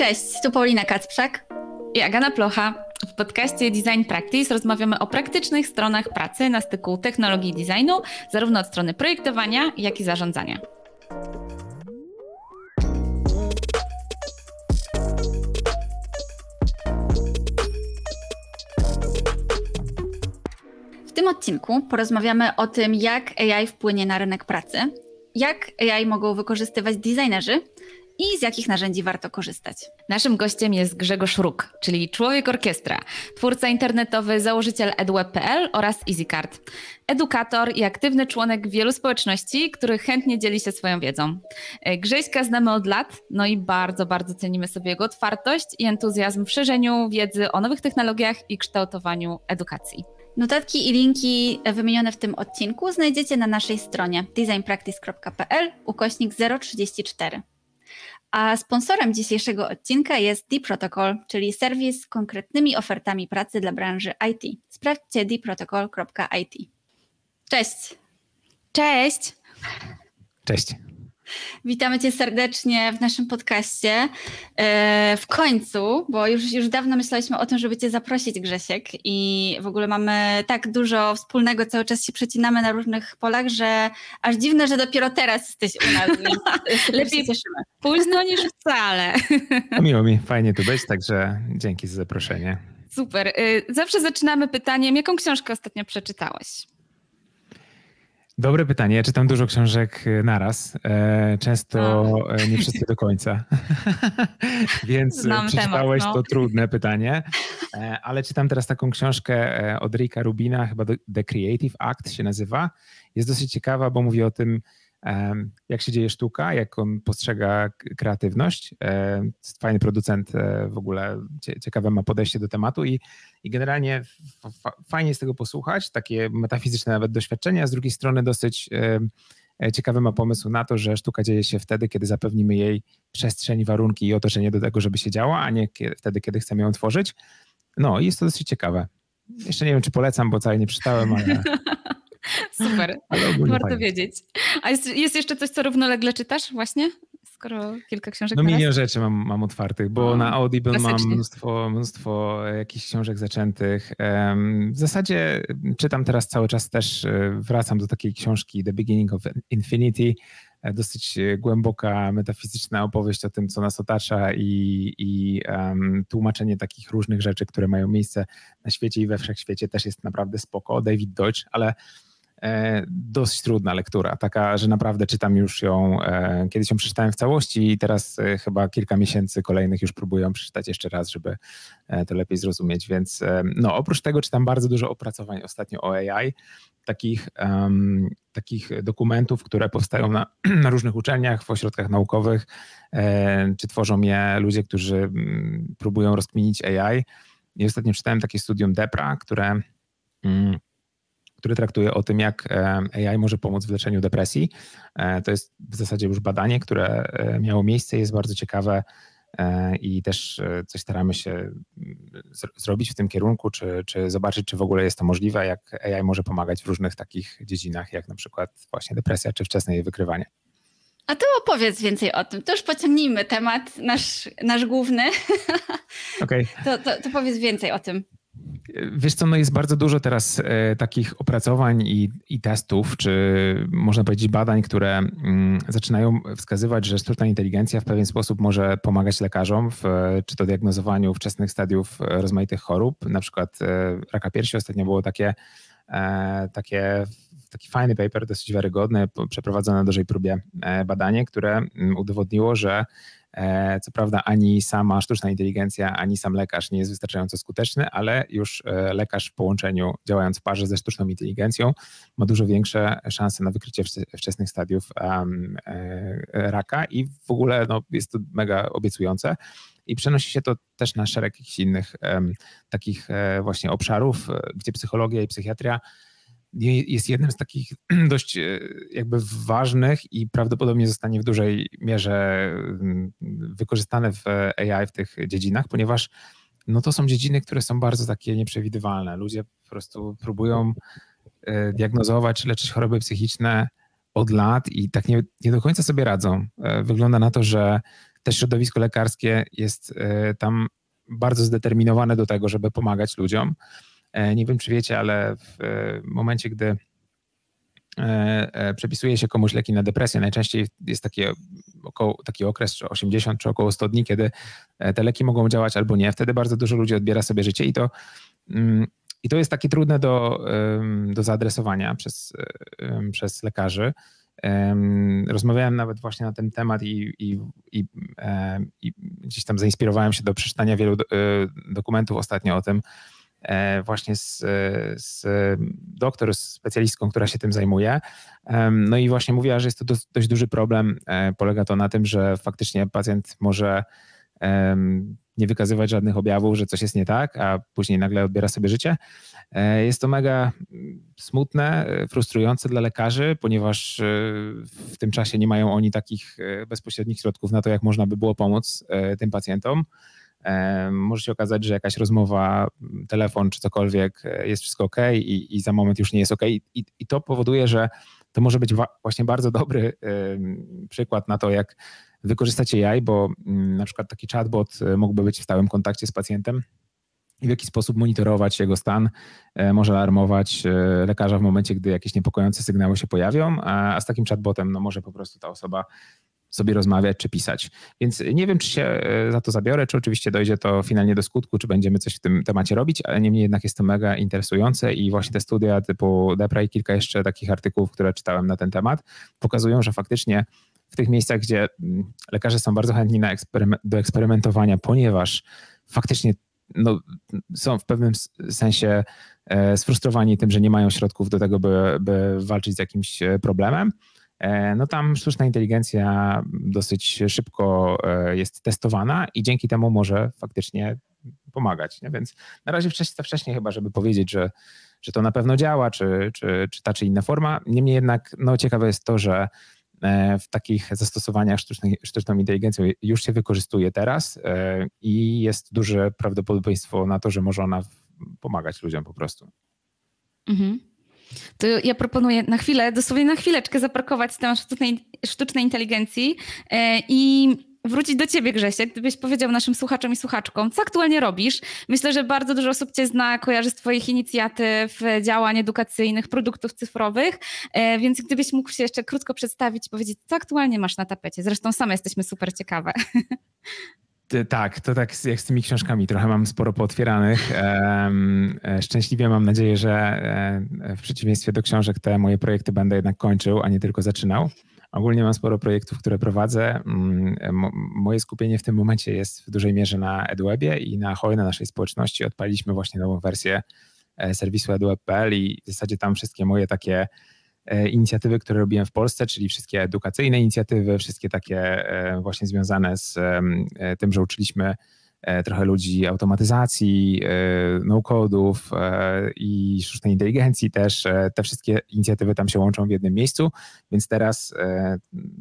Cześć, tu Paulina Kacprzak i Agana Plocha. W podcaście Design Practice rozmawiamy o praktycznych stronach pracy na styku technologii designu, zarówno od strony projektowania, jak i zarządzania. W tym odcinku porozmawiamy o tym, jak AI wpłynie na rynek pracy, jak AI mogą wykorzystywać designerzy i z jakich narzędzi warto korzystać. Naszym gościem jest Grzegorz Ruk, czyli człowiek orkiestra, twórca internetowy, założyciel edweb.pl oraz EasyCard. Edukator i aktywny członek wielu społeczności, który chętnie dzieli się swoją wiedzą. E, Grześka znamy od lat, no i bardzo, bardzo cenimy sobie jego otwartość i entuzjazm w szerzeniu wiedzy o nowych technologiach i kształtowaniu edukacji. Notatki i linki wymienione w tym odcinku znajdziecie na naszej stronie designpractice.pl ukośnik 034. A sponsorem dzisiejszego odcinka jest D-Protocol, czyli serwis z konkretnymi ofertami pracy dla branży IT. Sprawdźcie dprotocol.it. Cześć! Cześć! Cześć! Witamy Cię serdecznie w naszym podcaście. E, w końcu, bo już, już dawno myśleliśmy o tym, żeby Cię zaprosić, Grzesiek, i w ogóle mamy tak dużo wspólnego, cały czas się przecinamy na różnych polach, że aż dziwne, że dopiero teraz jesteś u nas. Lepiej cieszymy. Późno niż wcale. Miło mi, fajnie tu być, także dzięki za zaproszenie. Super. Y, zawsze zaczynamy pytaniem, jaką książkę ostatnio przeczytałeś? Dobre pytanie. Ja czytam dużo książek y, naraz. E, często A. E, nie wszystkie do końca. Więc e, Znam przeczytałeś temat, no. to trudne pytanie. Ale czytam teraz taką książkę od Rika Rubina, chyba The Creative Act się nazywa. Jest dosyć ciekawa, bo mówi o tym, jak się dzieje sztuka, jak on postrzega kreatywność. Fajny producent e, w ogóle, ciekawe ma podejście do tematu i, i generalnie fajnie jest tego posłuchać, takie metafizyczne nawet doświadczenia, z drugiej strony dosyć e, ciekawy ma pomysł na to, że sztuka dzieje się wtedy, kiedy zapewnimy jej przestrzeń, warunki i otoczenie do tego, żeby się działa, a nie wtedy, kiedy chcemy ją tworzyć. No i jest to dosyć ciekawe. Jeszcze nie wiem, czy polecam, bo całe nie przeczytałem, ale Super, warto fajnie. wiedzieć. A jest, jest jeszcze coś, co równolegle czytasz właśnie? Skoro kilka książek No milion rzeczy mam, mam otwartych, bo o, na Audible klasycznie. mam mnóstwo, mnóstwo jakichś książek zaczętych. W zasadzie czytam teraz cały czas też, e, wracam do takiej książki The Beginning of Infinity, e, dosyć głęboka, metafizyczna opowieść o tym, co nas otacza i, i um, tłumaczenie takich różnych rzeczy, które mają miejsce na świecie i we wszechświecie też jest naprawdę spoko. David Deutsch, ale E, dość trudna lektura, taka, że naprawdę czytam już ją, e, kiedyś ją przeczytałem w całości i teraz e, chyba kilka miesięcy kolejnych już próbuję przeczytać jeszcze raz, żeby to lepiej zrozumieć, więc no oprócz tego czytam bardzo dużo opracowań ostatnio o AI, takich, um, takich dokumentów, które powstają na, na, różnych uczelniach, w ośrodkach naukowych, e, czy tworzą je ludzie, którzy próbują rozkminić AI. I ostatnio czytałem takie studium DEPRA, które... Mm, który traktuje o tym, jak AI może pomóc w leczeniu depresji. E, to jest w zasadzie już badanie, które e, miało miejsce, jest bardzo ciekawe e, i też coś staramy się mm, zrobić w tym kierunku, czy, czy zobaczyć, czy w ogóle jest to możliwe, jak AI może pomagać w różnych takich dziedzinach, jak na przykład właśnie depresja, czy wczesne jej wykrywanie. A to opowiedz więcej o tym. To już pociągnijmy temat, nasz, nasz główny. Okay. To, to, to powiedz więcej o tym. Wiesz co, no jest bardzo dużo teraz e, takich opracowań i, i, testów, czy można powiedzieć badań, które mm, zaczynają wskazywać, że sztuczna inteligencja w pewien sposób może pomagać lekarzom w czy to diagnozowaniu wczesnych stadiów rozmaitych chorób, na przykład e, raka piersi. Ostatnio było takie, e, takie taki fajny paper, dosyć wiarygodny, przeprowadzone na dużej próbie badanie, które mm, udowodniło, że E, co prawda ani sama sztuczna inteligencja, ani sam lekarz nie jest wystarczająco skuteczny, ale już e, lekarz w połączeniu, działając w parze ze sztuczną inteligencją, ma dużo większe szanse na wykrycie wczesnych stadiów um, raka i w ogóle no, jest to mega obiecujące. I przenosi się to też na szereg innych takich właśnie obszarów, gdzie psychologia i psychiatria jest jednym z takich dość e, jakby ważnych i prawdopodobnie zostanie w dużej mierze mm, wykorzystane w AI w tych dziedzinach, ponieważ no to są dziedziny, które są bardzo takie nieprzewidywalne. Ludzie po prostu próbują e, diagnozować czy leczyć choroby psychiczne od lat i tak nie, nie do końca sobie radzą. E, wygląda na to, że też środowisko lekarskie jest tam bardzo zdeterminowane do tego, żeby pomagać ludziom. Nie wiem, czy wiecie, ale w momencie, gdy przepisuje się komuś leki na depresję, najczęściej jest takie około, taki okres, czy 80, czy około 100 dni, kiedy te leki mogą działać albo nie. Wtedy bardzo dużo ludzi odbiera sobie życie i to mm, i to jest takie trudne do, do zaadresowania przez, przez lekarzy. Rozmawiałem nawet właśnie na ten temat i, i, i, i gdzieś tam zainspirowałem się do przeczytania wielu e, dokumentów ostatnio o tym, e, właśnie z, z doktor, z specjalistką, która się tym zajmuje. No i właśnie mówiła, że jest to dość duży problem. E, polega to na tym, że faktycznie pacjent może nie wykazywać żadnych objawów, że coś jest nie tak, a później nagle odbiera sobie życie. E, jest to mega smutne, e, frustrujące dla lekarzy, ponieważ e, w tym czasie nie mają oni takich bezpośrednich środków na to, jak można by było pomóc tym pacjentom. Może się okazać, że jakaś rozmowa, telefon czy cokolwiek jest wszystko ok i, i za moment już nie jest ok. I, I to powoduje, że to może być właśnie bardzo dobry przykład na to, jak wykorzystać AI, bo mm, na przykład taki chatbot e, mógłby być w stałym kontakcie z pacjentem i w jaki sposób monitorować jego stan, e, może alarmować e, lekarza w momencie, gdy jakieś niepokojące sygnały się pojawią, a z takim chatbotem no, może po prostu ta osoba sobie rozmawiać czy pisać. Więc nie wiem, czy się za to zabiorę, czy oczywiście dojdzie to finalnie do skutku, czy będziemy coś w tym temacie robić, ale niemniej jednak jest to mega interesujące i właśnie te studia typu DEPRA i kilka jeszcze takich artykułów, które czytałem na ten temat, pokazują, że faktycznie w tych miejscach, gdzie mm, lekarze są bardzo chętni do eksperymentowania, ponieważ faktycznie no, są w pewnym sensie e, sfrustrowani tym, że nie mają środków do tego, by, by walczyć z jakimś e, problemem. E, no tam sztuczna inteligencja dosyć szybko jest testowana i dzięki temu może faktycznie pomagać. Nie? Więc na razie wcześniej, wcześniej chyba, żeby powiedzieć, że, że to na pewno działa, czy, czy, czy ta czy inna forma. Niemniej jednak no, ciekawe jest to, że E, w takich zastosowaniach sztucznej, sztuczną inteligencją już się wykorzystuje teraz e, i jest duże prawdopodobieństwo na to, że może ona pomagać ludziom po prostu. Mhm. To ja proponuję na chwilę, dosłownie na chwileczkę zaparkować temat sztucznej, sztucznej inteligencji e, i wrócić do ciebie, Grzesiek, gdybyś powiedział naszym słuchaczom i słuchaczkom, co aktualnie robisz. Myślę, że bardzo dużo osób cię zna, kojarzy z twoich inicjatyw, działań edukacyjnych, produktów cyfrowych, e, więc gdybyś mógł się jeszcze krótko przedstawić i powiedzieć, co aktualnie masz na tapecie. Zresztą same jesteśmy super ciekawe. Tak, to tak jak z tymi książkami. Trochę mam sporo pootwieranych. E, szczęśliwie mam nadzieję, że e, w przeciwieństwie do książek te moje projekty będę jednak kończył, a nie tylko zaczynał. Ogólnie mam sporo projektów, które prowadzę. Mm, moje skupienie w tym momencie jest w dużej mierze na EduWebie i na Hoj, na naszej społeczności. Odpaliśmy właśnie nową wersję e, serwisu eduweb.pl i w zasadzie tam wszystkie moje takie inicjatywy, które robiłem w Polsce, czyli wszystkie edukacyjne inicjatywy, wszystkie takie e, właśnie związane z tym, że uczyliśmy E, trochę ludzi automatyzacji, e, no-codów e, i sztucznej inteligencji też. Te wszystkie inicjatywy tam się łączą w jednym miejscu, więc teraz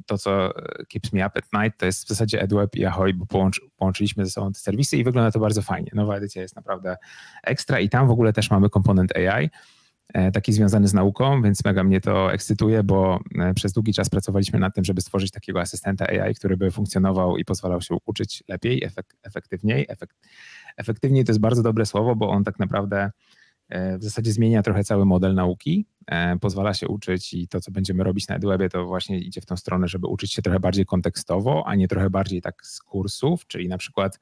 to, co keeps me up at night, to jest w zasadzie EdWeb i Ahoy, bo połączy, połączyliśmy ze sobą te serwisy i wygląda to bardzo fajnie. Nowa edycja jest naprawdę ekstra i tam w ogóle też mamy komponent AI, E, taki związany z nauką, więc mega mnie to ekscytuje, bo e, przez długi czas pracowaliśmy nad tym, żeby stworzyć takiego asystenta AI, który by funkcjonował i pozwalał się uczyć lepiej, efek efektywniej. Efek efektywniej to jest bardzo dobre słowo, bo on tak naprawdę e, w zasadzie zmienia trochę cały model nauki, pozwala się uczyć i to, co będziemy robić na EduWebie, to właśnie idzie w tą stronę, żeby uczyć się trochę bardziej kontekstowo, a nie trochę bardziej tak z kursów, czyli na przykład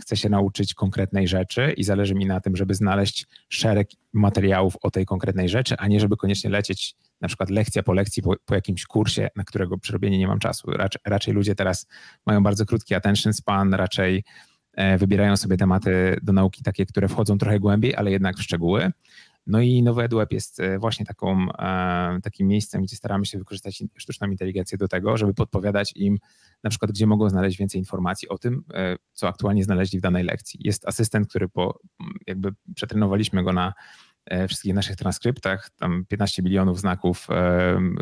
chcę się nauczyć konkretnej rzeczy i zależy mi na tym, żeby znaleźć szereg materiałów o tej konkretnej rzeczy, a nie żeby koniecznie lecieć na przykład lekcja po lekcji po, po jakimś kursie, na którego przerobienie nie mam czasu. Raczej, raczej ludzie teraz mają bardzo krótki attention span, raczej e, wybierają sobie tematy do nauki takie, które wchodzą trochę głębiej, ale jednak w szczegóły. No i nowy EduWeb jest e, właśnie taką, e, takim miejscem, gdzie staramy się wykorzystać sztuczną inteligencję do tego, żeby podpowiadać im na przykład, gdzie mogą znaleźć więcej informacji o tym, e, co aktualnie znaleźli w danej lekcji. Jest asystent, który po, jakby przetrenowaliśmy go na wszystkich naszych transkryptach, tam 15 milionów znaków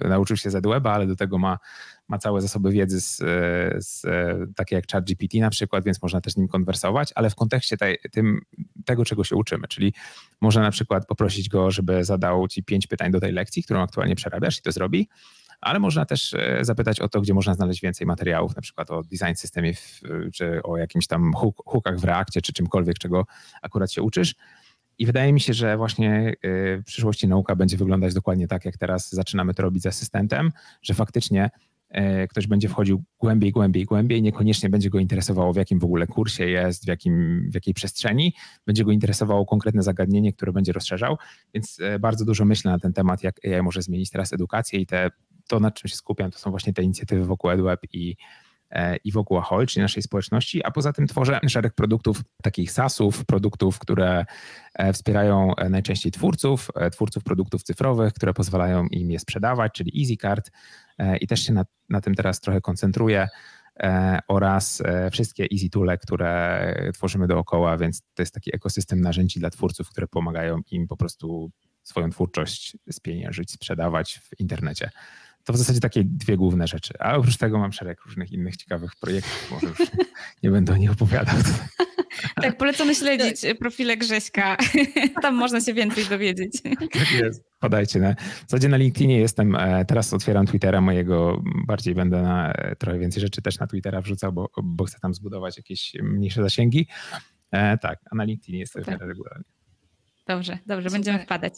nauczył się z EduWeba, ale do tego ma ma całe zasoby wiedzy z, z, takie jak ChatGPT na przykład, więc można też z nim konwersować, ale w kontekście tej, tym, tego, czego się uczymy, czyli można na przykład poprosić go, żeby zadał ci pięć pytań do tej lekcji, którą aktualnie przerabiasz i to zrobi, ale można też zapytać o to, gdzie można znaleźć więcej materiałów, na przykład o design systemie, czy o jakimś tam hookach w Reakcie, czy czymkolwiek, czego akurat się uczysz. I wydaje mi się, że właśnie w przyszłości nauka będzie wyglądać dokładnie tak, jak teraz zaczynamy to robić z asystentem, że faktycznie E, ktoś będzie wchodził głębiej, głębiej, głębiej, niekoniecznie będzie go interesowało, w jakim w ogóle kursie jest, w, jakim, w jakiej przestrzeni, będzie go interesowało konkretne zagadnienie, które będzie rozszerzał, więc e, bardzo dużo myślę na ten temat, jak AI może zmienić teraz edukację i te, to, nad czym się skupiam, to są właśnie te inicjatywy wokół EdWeb i, e, i wokół Ahol, czyli naszej społeczności, a poza tym tworzę szereg produktów, takich SaaSów, produktów, które wspierają najczęściej twórców, twórców produktów cyfrowych, które pozwalają im je sprzedawać, czyli EasyCard, E, i też się na, na tym teraz trochę koncentruję e, oraz e, wszystkie easy toole, które tworzymy dookoła, więc to jest taki ekosystem narzędzi dla twórców, które pomagają im po prostu swoją twórczość spieniężyć, sprzedawać w internecie. To w zasadzie takie dwie główne rzeczy. A oprócz tego mam szereg różnych innych ciekawych projektów. Może już nie będę o nich opowiadał. Tak, polecamy śledzić profile Grześka. Tam można się więcej dowiedzieć. Tak jest. Podajcie. Na, w zasadzie na LinkedInie jestem, e, teraz otwieram Twittera mojego, bardziej będę na e, trochę więcej rzeczy też na Twittera wrzucał, bo, bo chcę tam zbudować jakieś mniejsze zasięgi. E, tak, a na LinkedInie jestem regularnie. Dobrze, dobrze, Super. będziemy wpadać.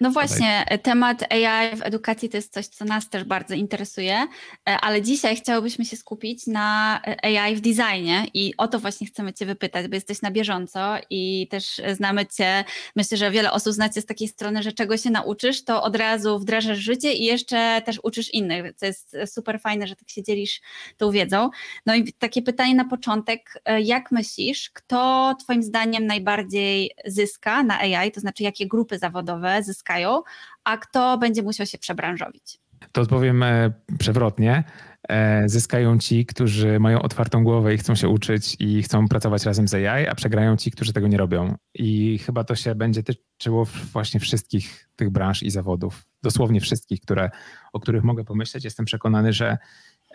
No właśnie, temat AI w edukacji to jest coś, co nas też bardzo interesuje, e, ale dzisiaj chciałobyśmy się skupić na AI w designie i o to właśnie chcemy Cię wypytać, bo jesteś na bieżąco i też znamy Cię, myślę, że wiele osób znacie z takiej strony, że czego się nauczysz, to od razu wdrażasz życie i jeszcze też uczysz innych, co jest super fajne, że tak się dzielisz tą wiedzą. No i takie pytanie na początek, e, jak myślisz, kto Twoim zdaniem najbardziej zyska na AI, to znaczy jakie grupy zawodowe zyskają, a kto będzie musiał się przebranżowić? To odpowiem e, przewrotnie. E, zyskają ci, którzy mają otwartą głowę i chcą się uczyć i chcą pracować razem z AI, a przegrają ci, którzy tego nie robią. I chyba to się będzie tyczyło właśnie wszystkich tych branż i zawodów, dosłownie wszystkich, które, o których mogę pomyśleć. Jestem przekonany, że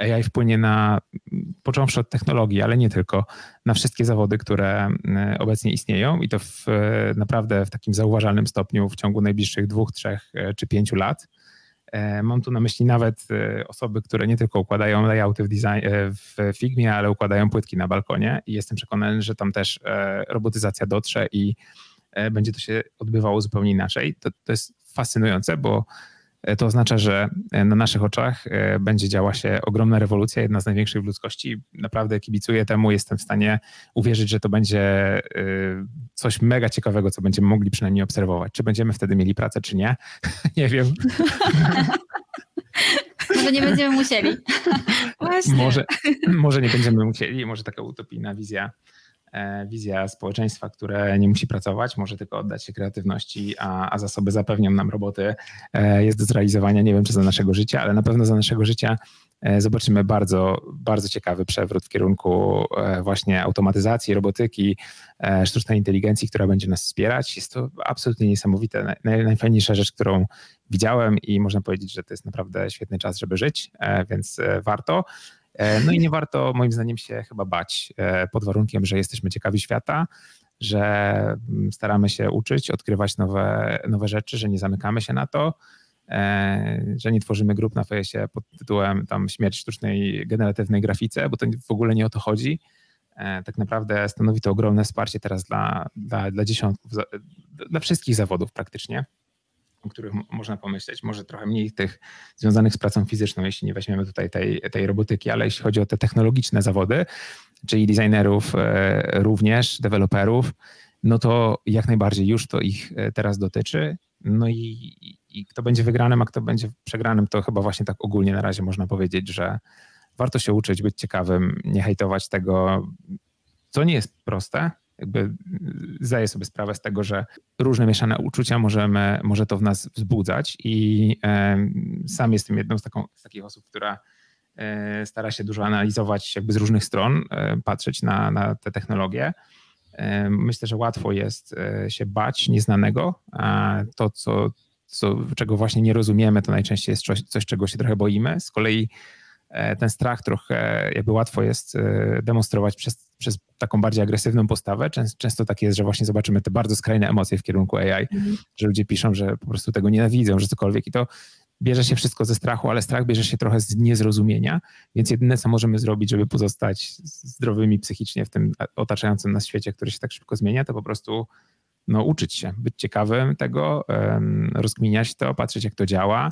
AI wpłynie na, począwszy od technologii, ale nie tylko, na wszystkie zawody, które e, obecnie istnieją i to w, e, naprawdę w takim zauważalnym stopniu w ciągu najbliższych dwóch, trzech e, czy pięciu lat. Mam tu na myśli nawet osoby, które nie tylko układają layouty w, design, w Figmie, ale układają płytki na balkonie i jestem przekonany, że tam też robotyzacja dotrze i będzie to się odbywało zupełnie inaczej. To, to jest fascynujące, bo to oznacza, że e, na naszych oczach e, będzie działa się ogromna rewolucja, jedna z największych w ludzkości. Naprawdę kibicuję temu, jestem w stanie uwierzyć, że to będzie coś mega ciekawego, co będziemy mogli przynajmniej obserwować. Czy będziemy wtedy mieli pracę, czy nie? nie wiem. Może nie będziemy musieli. Może, może nie będziemy musieli, może taka utopijna wizja E, wizja społeczeństwa, które nie musi pracować, może tylko oddać się kreatywności, a, a zasoby zapewnią nam roboty, e, jest do zrealizowania. Nie wiem, czy za naszego życia, ale na pewno za naszego życia e, zobaczymy bardzo, bardzo ciekawy przewrót w kierunku właśnie automatyzacji, robotyki, sztucznej inteligencji, która będzie nas wspierać. Jest to absolutnie niesamowite. najfajniejsza rzecz, którą widziałem i można powiedzieć, że to jest naprawdę świetny czas, żeby żyć, więc warto. E, no i nie warto moim zdaniem się chyba bać e, pod warunkiem, że jesteśmy ciekawi świata, że mm, staramy się uczyć, odkrywać nowe, nowe rzeczy, że nie zamykamy się na to, e, że nie tworzymy grup na fejsie pod tytułem tam śmierć sztucznej generatywnej grafice, bo to w ogóle nie o to chodzi. Tak naprawdę stanowi to ogromne wsparcie teraz dla, dla, dla dziesiątków, dla wszystkich zawodów praktycznie o których można pomyśleć, może trochę mniej tych związanych z pracą fizyczną, jeśli nie weźmiemy tutaj tej, tej robotyki, ale jeśli chodzi o te technologiczne zawody, czyli designerów e, również, deweloperów, no to jak najbardziej już to ich e, teraz dotyczy. No i, i kto będzie wygranym, a kto będzie przegranym, to chyba właśnie tak ogólnie na razie można powiedzieć, że warto się uczyć, być ciekawym, nie hejtować tego, co nie jest proste, jakby zdaję sobie sprawę z tego, że różne mieszane uczucia możemy, może to w nas wzbudzać i sam jestem jedną z, taką, z takich osób, która e, stara się dużo analizować jakby z różnych stron, e, patrzeć na, na te technologie. Myślę, że łatwo jest e, się bać nieznanego, a to, co, co, czego właśnie nie rozumiemy, to najczęściej jest coś, coś, czego się trochę boimy. Z kolei ten strach trochę jakby łatwo jest demonstrować przez przez taką bardziej agresywną postawę. Często, często tak jest, że właśnie zobaczymy te bardzo skrajne emocje w kierunku AI, mhm. że ludzie piszą, że po prostu tego nienawidzą, że cokolwiek i to bierze się wszystko ze strachu, ale strach bierze się trochę z niezrozumienia, więc jedyne, co możemy zrobić, żeby pozostać zdrowymi psychicznie w tym otaczającym nas świecie, który się tak szybko zmienia, to po prostu no, uczyć się, być ciekawym tego, rozkminiać to, patrzeć jak to działa, e,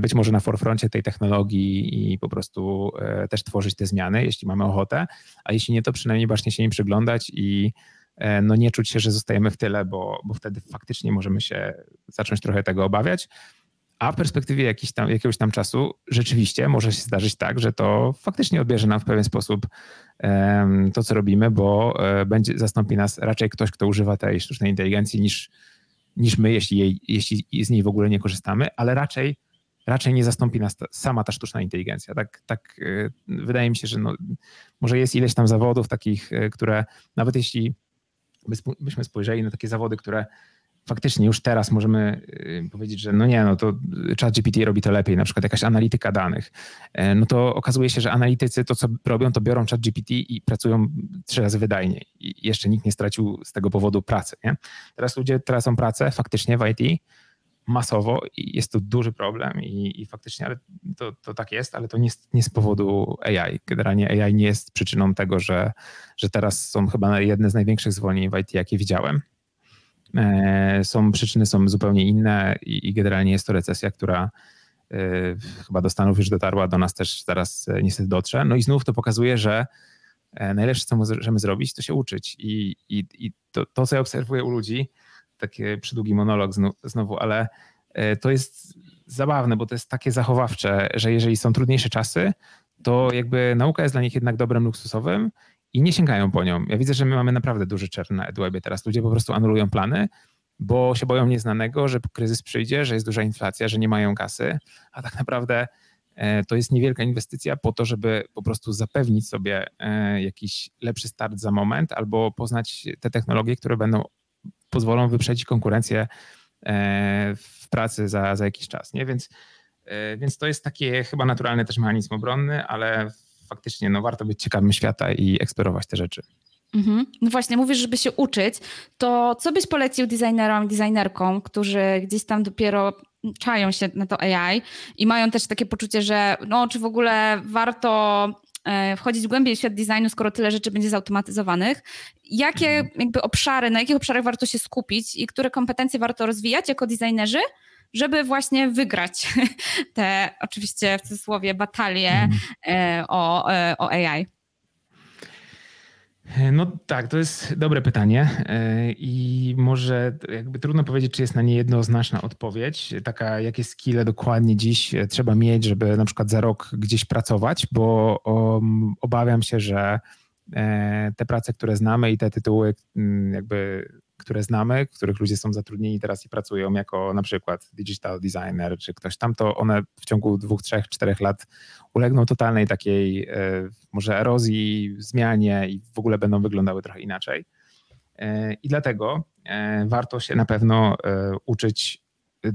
być może na forefroncie tej technologii i po prostu e, też tworzyć te zmiany, jeśli mamy ochotę, a jeśli nie, to przynajmniej właśnie się nie przyglądać i e, no nie czuć się, że zostajemy w tyle, bo, bo wtedy faktycznie możemy się zacząć trochę tego obawiać. A w perspektywie tam, jakiegoś tam czasu rzeczywiście może się zdarzyć tak, że to faktycznie odbierze nam w pewien sposób um, to, co robimy, bo um, będzie, zastąpi nas raczej ktoś, kto używa tej sztucznej inteligencji niż, niż my, jeśli, jej, jeśli z niej w ogóle nie korzystamy, ale raczej, raczej nie zastąpi nas ta, sama ta sztuczna inteligencja. Tak, tak y, wydaje mi się, że no, może jest ileś tam zawodów takich, y, które nawet jeśli byśmy spojrzeli na takie zawody, które faktycznie już teraz możemy y, powiedzieć, że no nie, no to ChatGPT robi to lepiej, na przykład jakaś analityka danych, e, no to okazuje się, że analitycy to, co robią, to biorą ChatGPT i pracują trzy razy wydajniej. I jeszcze nikt nie stracił z tego powodu pracy. Nie? Teraz ludzie tracą pracę faktycznie w IT masowo i jest to duży problem i, i faktycznie ale to, to tak jest, ale to nie, nie z powodu AI. Generalnie AI nie jest przyczyną tego, że, że teraz są chyba jedne z największych zwolnień w IT, jakie widziałem E, są przyczyny są zupełnie inne i, i generalnie jest to recesja, która e, chyba do Stanów już dotarła, do nas też zaraz e, niestety dotrze. No i znów to pokazuje, że najlepsze, co możemy zrobić, to się uczyć. I, i, i to, to, co ja obserwuję u ludzi, taki przydługi monolog znowu, ale to jest zabawne, bo to jest takie zachowawcze, że jeżeli są trudniejsze czasy, to jakby nauka jest dla nich jednak dobrem luksusowym i nie sięgają po nią. Ja widzę, że my mamy naprawdę duży czerń na teraz. Ludzie po prostu anulują plany, bo się boją nieznanego, że kryzys przyjdzie, że jest duża inflacja, że nie mają kasy, a tak naprawdę e, to jest niewielka inwestycja po to, żeby po prostu zapewnić sobie e, jakiś lepszy start za moment albo poznać te technologie, które będą pozwolą wyprzedzić konkurencję e, w pracy za, za jakiś czas. Nie? Więc, więc to jest taki chyba naturalny też mechanizm obronny, ale faktycznie no, warto być ciekawym świata i eksplorować te rzeczy. Mhm. No właśnie, mówisz, żeby się uczyć, to co byś polecił designerom, designerkom, którzy gdzieś tam dopiero czają się na to AI i mają też takie poczucie, że no, czy w ogóle warto e, wchodzić głębiej w świat designu, skoro tyle rzeczy będzie zautomatyzowanych. Jakie mhm. jakby obszary, na jakich obszarach warto się skupić i które kompetencje warto rozwijać jako designerzy, żeby właśnie wygrać te oczywiście w cudzysłowie batalie mhm. e, o, e, o AI? No tak, to jest dobre pytanie e, i może jakby trudno powiedzieć, czy jest na nie jednoznaczna odpowiedź. Taka, jakie skille dokładnie dziś trzeba mieć, żeby na przykład za rok gdzieś pracować, bo obawiam się, że te prace, które znamy i te tytuły mm, jakby które znamy, których ludzie są zatrudnieni teraz i pracują jako na przykład digital designer czy ktoś tam, to one w ciągu dwóch, trzech, czterech lat ulegną totalnej takiej e, może erozji, zmianie i w ogóle będą wyglądały trochę inaczej. E, I dlatego e, warto się na pewno uczyć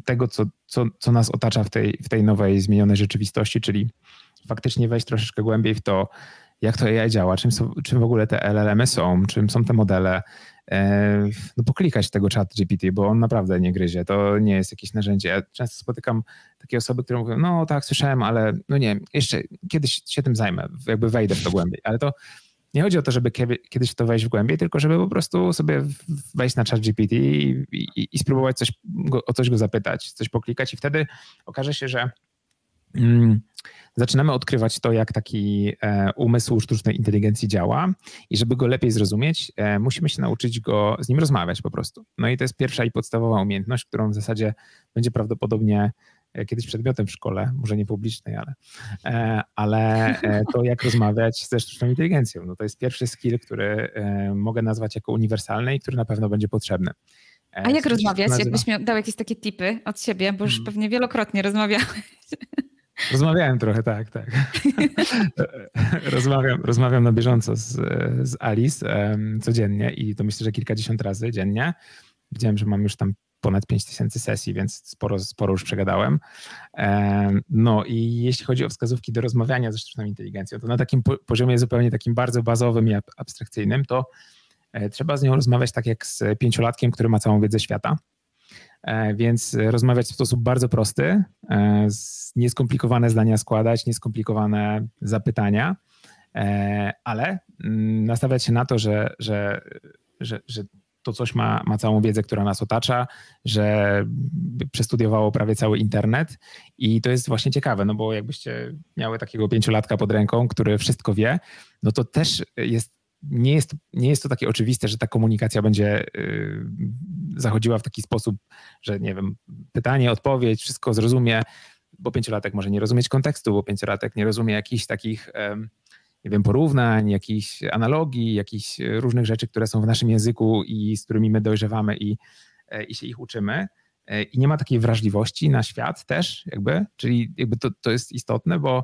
tego, co, co, co nas otacza w tej, w tej nowej, zmienionej rzeczywistości, czyli faktycznie wejść troszeczkę głębiej w to, jak to AI działa, czym, są, czym w ogóle te LLM-y są, czym są te modele, no poklikać tego chat GPT, bo on naprawdę nie gryzie. To nie jest jakieś narzędzie. Ja często spotykam takie osoby, które mówią, no tak, słyszałem, ale no nie, jeszcze kiedyś się tym zajmę, jakby wejdę w to głębiej. Ale to nie chodzi o to, żeby kiedyś w to wejść w głębiej, tylko żeby po prostu sobie wejść na chat GPT i, i, i spróbować coś, o coś go zapytać, coś poklikać i wtedy okaże się, że mm, zaczynamy odkrywać to, jak taki e, umysł sztucznej inteligencji działa i żeby go lepiej zrozumieć, e, musimy się nauczyć go z nim rozmawiać po prostu. No i to jest pierwsza i podstawowa umiejętność, którą w zasadzie będzie prawdopodobnie e, kiedyś przedmiotem w szkole, może nie publicznej, ale, ale to jak rozmawiać ze sztuczną inteligencją. No to jest pierwszy skill, który mogę nazwać jako uniwersalny i który na pewno będzie potrzebny. A jak rozmawiać? Jakbyś miał, dał jakieś takie tipy od siebie, bo już hmm. pewnie wielokrotnie rozmawiałeś. Rozmawiałem trochę, tak, tak. rozmawiam, rozmawiam na bieżąco z, z Alice um, codziennie i to myślę, że kilkadziesiąt razy dziennie. Widziałem, że mam już tam ponad 5000 sesji, więc sporo, sporo już przegadałem. No i jeśli chodzi o wskazówki do rozmawiania ze sztuczną inteligencją, to na takim poziomie zupełnie takim bardzo bazowym i abstrakcyjnym, to e, trzeba z nią rozmawiać tak jak z pięciolatkiem, który ma całą wiedzę świata więc rozmawiać w sposób bardzo prosty, e, nieskomplikowane zdania składać, nieskomplikowane zapytania, e, ale mm, nastawiać się na to, że, że, że, że to coś ma, ma całą wiedzę, która nas otacza, że przestudiowało prawie cały internet i to jest właśnie ciekawe, no bo jakbyście miały takiego pięciolatka pod ręką, który wszystko wie, no to też jest nie jest, nie jest to takie oczywiste, że ta komunikacja będzie y, zachodziła w taki sposób, że nie wiem, pytanie, odpowiedź, wszystko zrozumie, bo pięciolatek może nie rozumieć kontekstu, bo pięciolatek nie rozumie jakichś takich, nie wiem, porównań, jakichś analogii, jakichś różnych rzeczy, które są w naszym języku i z którymi my dojrzewamy i, e, i się ich uczymy. E, I nie ma takiej wrażliwości na świat też, jakby, czyli jakby to, to jest istotne, bo E,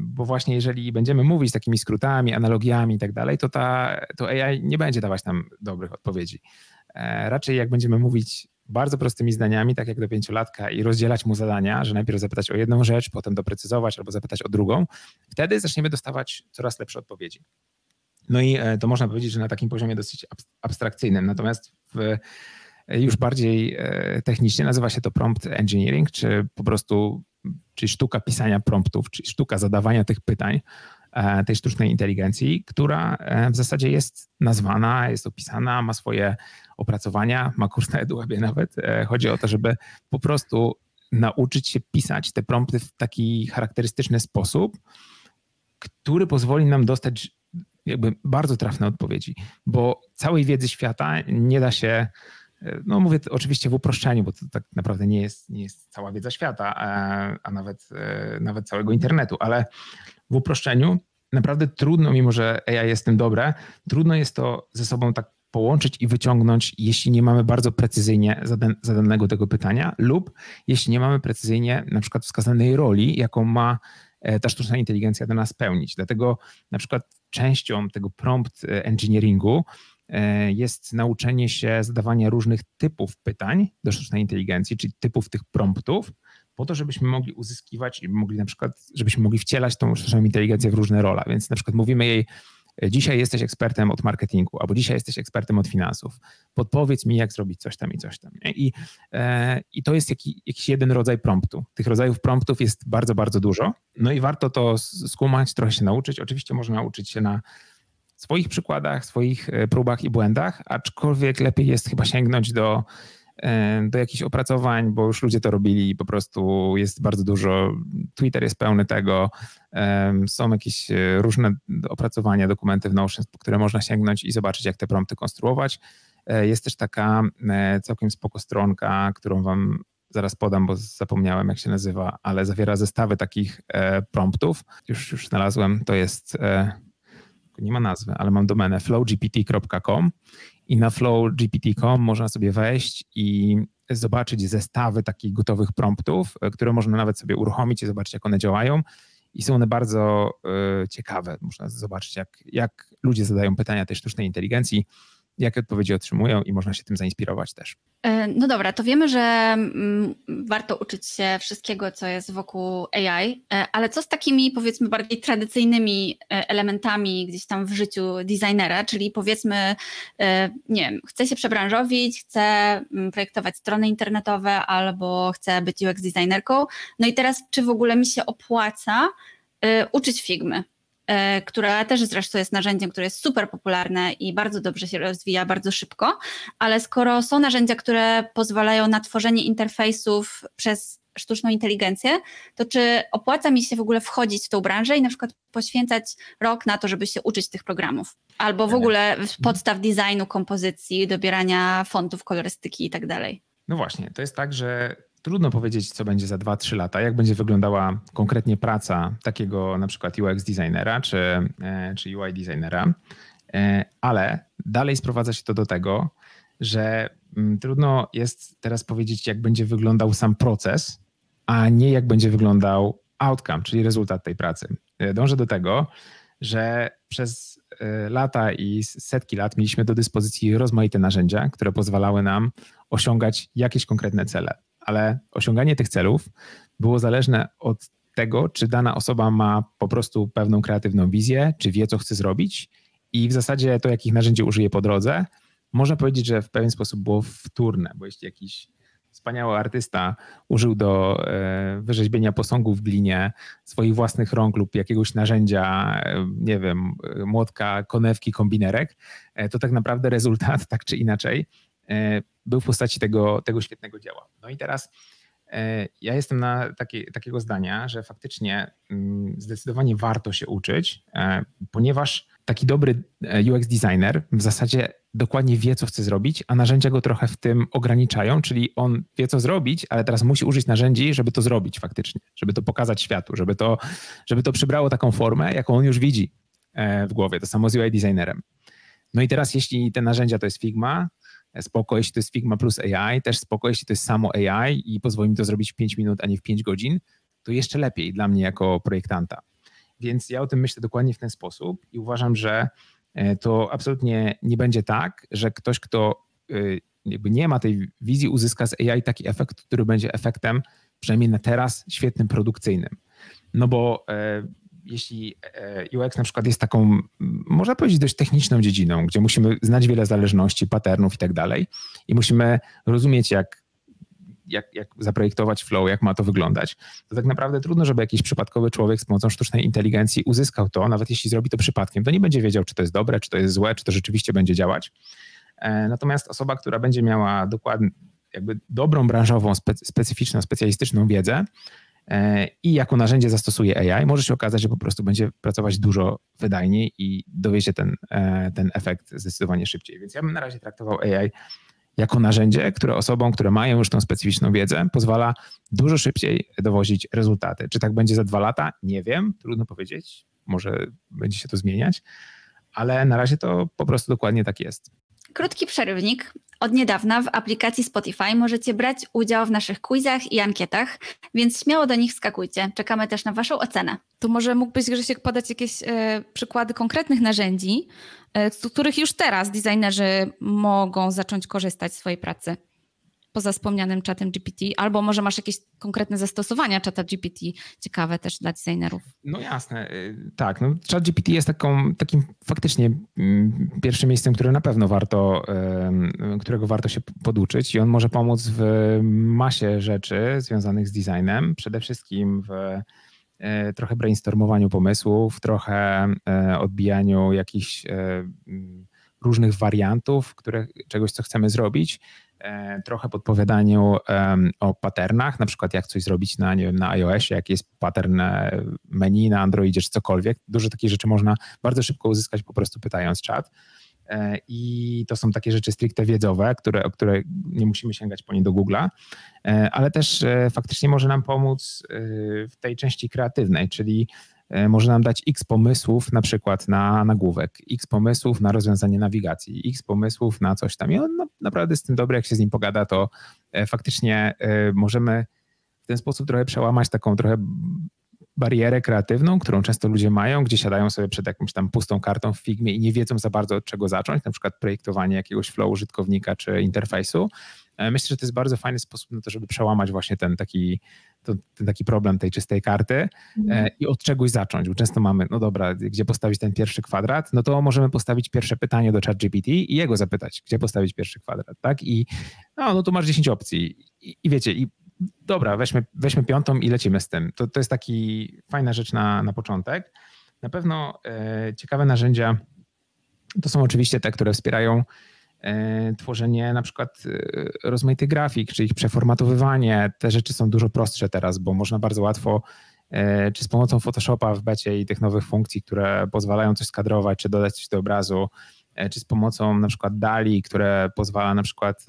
bo właśnie jeżeli będziemy mówić takimi skrótami, analogiami i tak dalej, to, ta, to AI nie będzie dawać nam dobrych odpowiedzi. E, raczej jak będziemy mówić bardzo prostymi zdaniami, tak jak do pięciolatka i rozdzielać mu zadania, że najpierw zapytać o jedną rzecz, potem doprecyzować albo zapytać o drugą, wtedy zaczniemy dostawać coraz lepsze odpowiedzi. No i e, to można powiedzieć, że na takim poziomie dosyć abstrakcyjnym. Natomiast w, już bardziej technicznie nazywa się to prompt engineering, czy po prostu czyli sztuka pisania promptów, czyli sztuka zadawania tych pytań e, tej sztucznej inteligencji, która e, w zasadzie jest nazwana, jest opisana, ma swoje opracowania, ma kurs na EduWebie nawet. E, chodzi o to, żeby po prostu nauczyć się pisać te prompty w taki charakterystyczny sposób, który pozwoli nam dostać jakby bardzo trafne odpowiedzi, bo całej wiedzy świata nie da się no mówię oczywiście w uproszczeniu, bo to tak naprawdę nie jest, nie jest cała wiedza świata, a, a nawet, e, nawet całego internetu, ale w uproszczeniu naprawdę trudno, mimo że AI jest tym dobre, trudno jest to ze sobą tak połączyć i wyciągnąć, jeśli nie mamy bardzo precyzyjnie zadanego tego pytania, lub jeśli nie mamy precyzyjnie na przykład wskazanej roli, jaką ma e, ta sztuczna inteligencja do nas pełnić. Dlatego na przykład częścią tego prompt e, engineeringu jest nauczenie się zadawania różnych typów pytań do sztucznej inteligencji, czyli typów tych promptów, po to, żebyśmy mogli uzyskiwać i mogli na przykład, żebyśmy mogli wcielać tą sztuczną inteligencję w różne role. Więc na przykład mówimy jej, e, dzisiaj jesteś ekspertem od marketingu, albo dzisiaj jesteś ekspertem od finansów. Podpowiedz mi, jak zrobić coś tam i coś tam. I, e, i to jest jaki, jakiś jeden rodzaj promptu. Tych rodzajów promptów jest bardzo, bardzo dużo. No i warto to skumać, trochę się nauczyć. Oczywiście można uczyć się na swoich przykładach, swoich e, próbach i błędach, aczkolwiek lepiej jest chyba sięgnąć do, e, do jakichś opracowań, bo już ludzie to robili i po prostu jest bardzo dużo, Twitter jest pełny tego, są jakieś e, różne opracowania, dokumenty w Notion, które można sięgnąć i zobaczyć, jak te prompty konstruować. Jest też taka całkiem spoko stronka, którą wam zaraz podam, bo zapomniałem jak się nazywa, ale zawiera zestawy takich promptów. Już, już znalazłem, to jest nie ma nazwy, ale mam domenę flowgpt.com i na flowgpt.com można sobie wejść i zobaczyć zestawy takich gotowych promptów, e, które można nawet sobie uruchomić i zobaczyć, jak one działają. I są one bardzo y, ciekawe. Można zobaczyć, jak, jak ludzie zadają pytania tej sztucznej inteligencji jakie odpowiedzi otrzymują i można się tym zainspirować też. E, no dobra, to wiemy, że mm, warto uczyć się wszystkiego, co jest wokół AI, e, ale co z takimi powiedzmy bardziej tradycyjnymi e, elementami gdzieś tam w życiu designera, czyli powiedzmy, nie wiem, chcę się przebranżowić, chcę mm, projektować strony internetowe albo chcę być UX designerką, no i teraz czy w ogóle mi się opłaca uczyć Figmy? E, która też zresztą jest narzędziem, które jest super popularne i bardzo dobrze się rozwija, bardzo szybko, ale skoro są narzędzia, które pozwalają na tworzenie interfejsów przez sztuczną inteligencję, to czy opłaca mi się w ogóle wchodzić w tą branżę i na przykład poświęcać rok na to, żeby się uczyć tych programów? Albo w ogóle podstaw designu, kompozycji, dobierania fontów, kolorystyki i tak dalej. No właśnie, to jest tak, że Trudno powiedzieć, co będzie za 2-3 lata, jak będzie wyglądała konkretnie praca takiego na przykład UX designera czy, e, czy UI designera, e, ale dalej sprowadza się to do tego, że mm, trudno jest teraz powiedzieć, jak będzie wyglądał sam proces, a nie jak będzie wyglądał outcome, czyli rezultat tej pracy. E, dążę do tego, że przez lata i setki lat mieliśmy do dyspozycji rozmaite narzędzia, które pozwalały nam osiągać jakieś konkretne cele ale osiąganie tych celów było zależne od tego, czy dana osoba ma po prostu pewną kreatywną wizję, czy wie, co chce zrobić. I w zasadzie to, jakich narzędzi użyje po drodze, można powiedzieć, że w pewien sposób było wtórne, bo jeśli jakiś wspaniały artysta użył do e, wyrzeźbienia posągów w glinie swoich własnych rąk lub jakiegoś narzędzia, e, nie wiem, młotka, konewki, kombinerek, e, to tak naprawdę rezultat, tak czy inaczej, był w postaci tego, tego świetnego dzieła. No i teraz ja jestem na takie, takiego zdania, że faktycznie mm, zdecydowanie warto się uczyć, ponieważ taki dobry UX designer w zasadzie dokładnie wie, co chce zrobić, a narzędzia go trochę w tym ograniczają, czyli on wie, co zrobić, ale teraz musi użyć narzędzi, żeby to zrobić faktycznie, żeby to pokazać światu, żeby to, żeby to przybrało taką formę, jaką on już widzi e, w głowie. To samo z UI designerem. No i teraz, jeśli te narzędzia to jest Figma, e, spoko, jeśli to jest Figma plus AI, też spoko, jeśli to jest samo AI i pozwoli mi to zrobić w 5 minut, a nie w 5 godzin, to jeszcze lepiej dla mnie jako projektanta. Więc ja o tym myślę dokładnie w ten sposób i uważam, że E, to absolutnie nie będzie tak, że ktoś, kto e, jakby nie ma tej wizji, uzyska z AI taki efekt, który będzie efektem, przynajmniej na teraz, świetnym, produkcyjnym. No bo e, jeśli UX na przykład jest taką, można powiedzieć, dość techniczną dziedziną, gdzie musimy znać wiele zależności, patternów i tak dalej, i musimy rozumieć, jak jak, jak zaprojektować flow, jak ma to wyglądać, to tak naprawdę trudno, żeby jakiś przypadkowy człowiek z pomocą sztucznej inteligencji uzyskał to, nawet jeśli zrobi to przypadkiem, to nie będzie wiedział, czy to jest dobre, czy to jest złe, czy to rzeczywiście będzie działać. E, natomiast osoba, która będzie miała dokładnie, jakby dobrą branżową, specyficzną, specjalistyczną wiedzę e, i jako narzędzie zastosuje AI, może się okazać, że po prostu będzie pracować dużo wydajniej i dowiezie ten, e, ten efekt zdecydowanie szybciej. Więc ja bym na razie traktował AI jako narzędzie, które osobom, które mają już tą specyficzną wiedzę, pozwala dużo szybciej dowozić rezultaty. Czy tak będzie za dwa lata? Nie wiem, trudno powiedzieć. Może będzie się to zmieniać, ale na razie to po prostu dokładnie tak jest. Krótki przerywnik. Od niedawna w aplikacji Spotify możecie brać udział w naszych quizach i ankietach, więc śmiało do nich skakujcie. Czekamy też na Waszą ocenę. To może mógłbyś, Grzesiek, podać jakieś e, przykłady konkretnych narzędzi, e, z których już teraz designerzy mogą zacząć korzystać w swojej pracy? Poza wspomnianym czatem GPT, albo może masz jakieś konkretne zastosowania czata GPT ciekawe też dla designerów. No jasne, y, tak. No, chat GPT jest taką, takim faktycznie mm, pierwszym miejscem, które na pewno warto, którego warto się poduczyć i on może pomóc w masie rzeczy związanych z designem, przede wszystkim w e, trochę brainstormowaniu pomysłów, trochę e, odbijaniu jakichś e, różnych wariantów, które, czegoś, co chcemy zrobić E, trochę podpowiadaniu o patternach, na przykład jak coś zrobić na, nie wiem, na iOSie, jaki jest pattern e, menu na Androidzie czy cokolwiek. Dużo takich rzeczy można bardzo szybko uzyskać po prostu pytając czat. E, I to są takie rzeczy stricte wiedzowe, które, o które nie musimy sięgać po nie do Google'a, ale też faktycznie może nam pomóc w tej części kreatywnej, czyli może nam dać x pomysłów na przykład na nagłówek, x pomysłów na rozwiązanie nawigacji, x pomysłów na coś tam. I on naprawdę jest tym dobry, jak się z nim pogada, to e, faktycznie e, możemy w ten sposób trochę przełamać taką trochę barierę kreatywną, którą często ludzie mają, gdzie siadają sobie przed jakąś tam pustą kartą w Figmie i nie wiedzą za bardzo od czego zacząć, na przykład projektowanie jakiegoś flow użytkownika czy interfejsu. Myślę, że to jest bardzo fajny sposób na to, żeby przełamać właśnie ten taki to, ten taki problem tej czystej karty mhm. E, i od czegoś zacząć, bo często mamy, no dobra, gdzie postawić ten pierwszy kwadrat, no to możemy postawić pierwsze pytanie do ChatGPT i jego zapytać, gdzie postawić pierwszy kwadrat, tak? I no, no tu masz 10 opcji i, i wiecie, i dobra, weźmy, weźmy piątą i lecimy z tym. To, to jest taki fajna rzecz na, na początek. Na pewno e, ciekawe narzędzia to są oczywiście te, które wspierają tworzenie na przykład e, rozmaitych grafik, czy ich przeformatowywanie. Te rzeczy są dużo prostsze teraz, bo można bardzo łatwo, e, czy z pomocą Photoshopa w becie i tych nowych funkcji, które pozwalają coś skadrować, czy dodać coś do obrazu, czy z pomocą na przykład DALI, które pozwala na przykład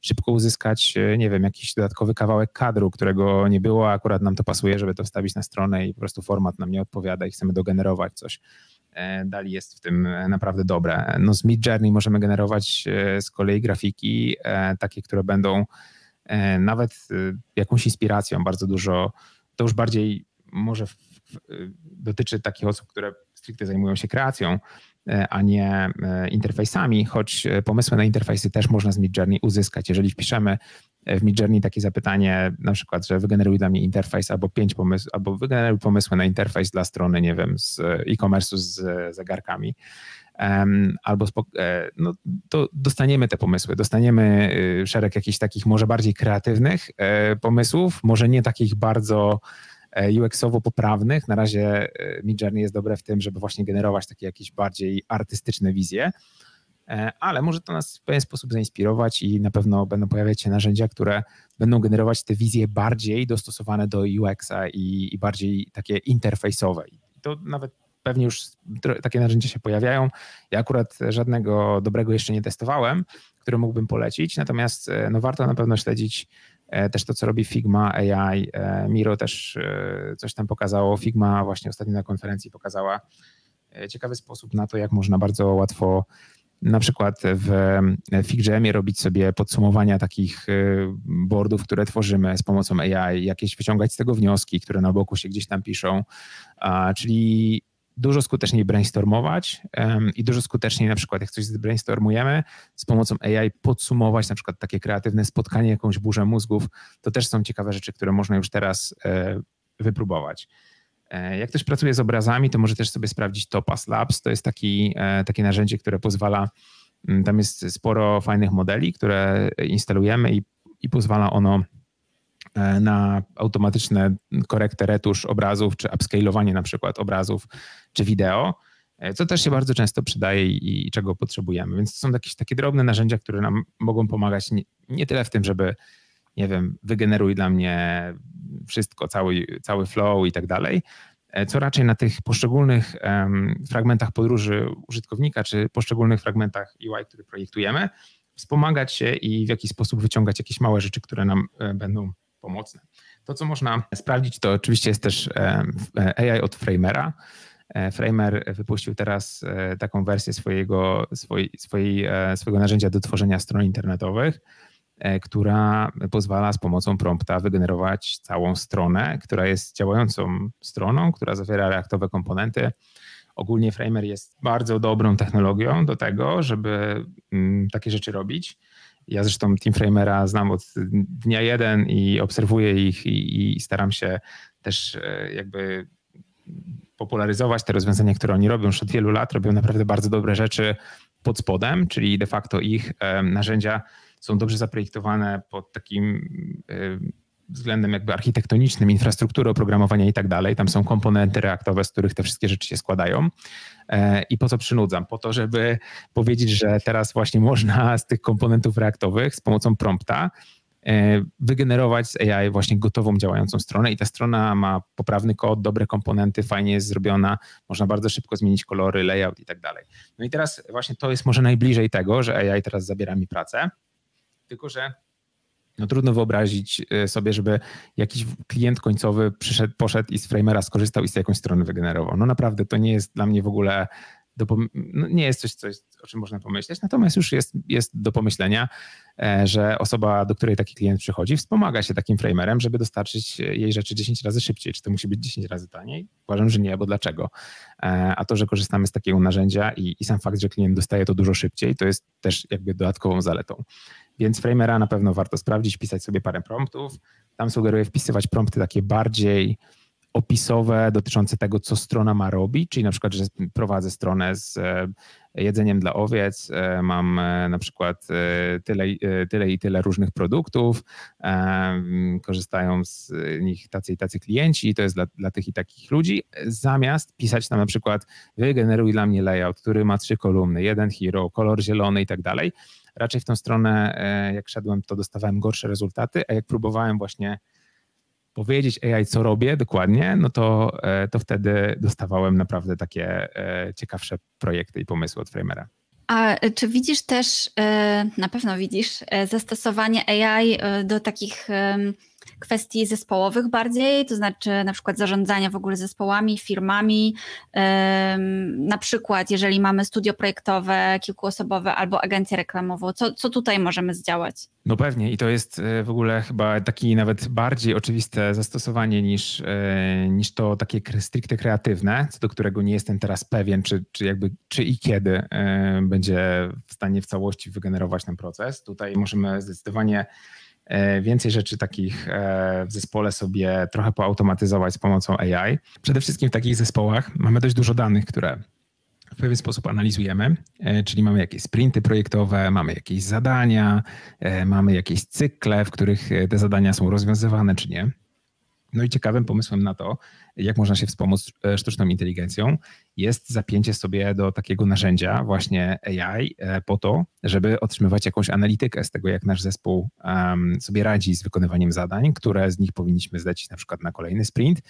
szybko uzyskać, nie wiem, jakiś dodatkowy kawałek kadru, którego nie było, a akurat nam to pasuje, żeby to wstawić na stronę i po prostu format nam nie odpowiada i chcemy dogenerować coś. E, Dali jest w tym e, naprawdę dobre. No z Mid Journey możemy generować e, z kolei grafiki takie, które będą nawet jakąś inspiracją, bardzo dużo, to już bardziej może dotyczy takich osób, które stricte zajmują się kreacją, a nie interfejsami, choć pomysły na interfejsy też można z Mid Journey uzyskać. Jeżeli wpiszemy w Midjourney takie zapytanie, na przykład, że wygeneruj dla mnie interfejs albo pięć pomysłów, albo wygeneruj pomysły na interfejs dla strony, nie wiem, z e-commerce'u z zegarkami. albo no, to dostaniemy te pomysły, dostaniemy szereg jakichś takich może bardziej kreatywnych pomysłów, może nie takich bardzo UX-owo poprawnych. Na razie Midjourney jest dobre w tym, żeby właśnie generować takie jakieś bardziej artystyczne wizje, E, ale może to nas w pewien sposób zainspirować i na pewno będą pojawiać się narzędzia, które będą generować te wizje bardziej dostosowane do UX-a i, i bardziej takie interfejsowe. To nawet pewnie już takie narzędzia się pojawiają. Ja akurat żadnego dobrego jeszcze nie testowałem, który mógłbym polecić, natomiast e, no warto na pewno śledzić e, też to, co robi Figma AI. Miro też coś tam pokazało. Figma właśnie ostatnio na konferencji pokazała ciekawy sposób na to, jak można bardzo łatwo na przykład w FigJamie robić sobie podsumowania takich boardów, które tworzymy z pomocą AI, jakieś wyciągać z tego wnioski, które na boku się gdzieś tam piszą, czyli dużo skuteczniej brainstormować i dużo skuteczniej na przykład jak coś brainstormujemy z pomocą AI podsumować na przykład takie kreatywne spotkanie, jakąś burzę mózgów, to też są ciekawe rzeczy, które można już teraz e, wypróbować. E, jak ktoś pracuje z obrazami, to może też sobie sprawdzić Topaz Labs. To jest taki, e, takie narzędzie, które pozwala, tam jest sporo fajnych modeli, które instalujemy i, i pozwala ono na automatyczne korektę, retusz obrazów, czy upscalowanie na przykład obrazów, czy wideo, co też się bardzo często przydaje i, czego potrzebujemy. Więc to są jakieś takie drobne narzędzia, które nam mogą pomagać nie, nie tyle w tym, żeby nie wiem, wygeneruj dla mnie wszystko, cały, cały flow i tak dalej, e, co raczej na tych poszczególnych fragmentach podróży użytkownika, czy poszczególnych fragmentach UI, które projektujemy, wspomagać się i w jakiś sposób wyciągać jakieś małe rzeczy, które nam e, będą pomocne. To, co można sprawdzić, to oczywiście jest też AI od Framera. E, Framer wypuścił teraz taką wersję swojego, swojej, swojej, swojego narzędzia do tworzenia stron internetowych. E, która pozwala z pomocą prompta wygenerować całą stronę, która jest działającą stroną, która zawiera reaktowe komponenty. Ogólnie Framer jest bardzo dobrą technologią do tego, żeby mm, takie rzeczy robić. Ja zresztą Team Framera znam od dnia jeden i obserwuję ich i, i staram się też e, jakby popularyzować te rozwiązania, które oni robią już od wielu lat. Robią naprawdę bardzo dobre rzeczy pod spodem, czyli de facto ich narzędzia są dobrze zaprojektowane pod takim y, względem jakby architektonicznym, infrastruktury oprogramowania i tak dalej. Tam są komponenty reaktowe, z których te wszystkie rzeczy się składają. E, I po co przynudzam? Po to, żeby powiedzieć, że teraz właśnie można z tych komponentów reaktowych z pomocą prompta e, wygenerować z AI właśnie gotową, działającą stronę i ta strona ma poprawny kod, dobre komponenty, fajnie jest zrobiona, można bardzo szybko zmienić kolory, layout i tak dalej. No i teraz właśnie to jest może najbliżej tego, że AI teraz zabiera mi pracę, tylko, że no trudno wyobrazić e, sobie, żeby jakiś klient końcowy przyszedł, poszedł i z Framera skorzystał i z jakąś strony wygenerował. No naprawdę to nie jest dla mnie w ogóle do, no nie jest coś, coś, o czym można pomyśleć, natomiast już jest, jest do pomyślenia, e, że osoba, do której taki klient przychodzi, wspomaga się takim framerem, żeby dostarczyć jej rzeczy 10 razy szybciej. Czy to musi być 10 razy taniej? Uważam, że nie, bo dlaczego? E, a to, że korzystamy z takiego narzędzia i, i sam fakt, że klient dostaje to dużo szybciej, to jest też jakby dodatkową zaletą. Więc Framera na pewno warto sprawdzić, pisać sobie parę promptów. Tam sugeruję wpisywać prompty takie bardziej opisowe dotyczące tego, co strona ma robić, czyli na przykład, że prowadzę stronę z e, jedzeniem dla owiec, e, mam e, na przykład tyle, tyle i tyle różnych produktów, korzystają z nich tacy i tacy klienci to jest dla, dla tych i takich ludzi, zamiast pisać tam na przykład wygeneruj dla mnie layout, który ma trzy kolumny, jeden hero, kolor zielony i tak dalej. Raczej w tą stronę, jak szedłem, to dostawałem gorsze rezultaty, a jak próbowałem właśnie powiedzieć AI, co robię dokładnie, no to, e, to wtedy dostawałem naprawdę takie e, ciekawsze projekty i pomysły od Framera. A czy widzisz też, e, na pewno widzisz, zastosowanie AI do takich kwestii zespołowych bardziej, to znaczy na przykład zarządzania w ogóle zespołami, firmami, na przykład jeżeli mamy studio projektowe, kilkuosobowe albo agencję reklamową, co, co tutaj możemy zdziałać? No pewnie i to jest e, w ogóle chyba taki nawet bardziej oczywiste zastosowanie niż, e, niż to takie stricte kreatywne, co do którego nie jestem teraz pewien, czy, czy jakby czy i kiedy e, będzie w stanie w całości wygenerować ten proces. Tutaj możemy zdecydowanie więcej rzeczy takich e, w zespole sobie trochę poautomatyzować z pomocą AI. Przede wszystkim w takich zespołach mamy dość dużo danych, które pewien sposób analizujemy, e, czyli mamy jakieś sprinty projektowe, mamy jakieś zadania, e, mamy jakieś cykle, w których te zadania są rozwiązywane czy nie. No i ciekawym pomysłem na to, jak można się wspomóc sztuczną inteligencją, jest zapięcie sobie do takiego narzędzia, właśnie AI, po to, żeby otrzymywać jakąś analitykę z tego, jak nasz zespół sobie radzi z wykonywaniem zadań, które z nich powinniśmy zdać na przykład na kolejny sprint.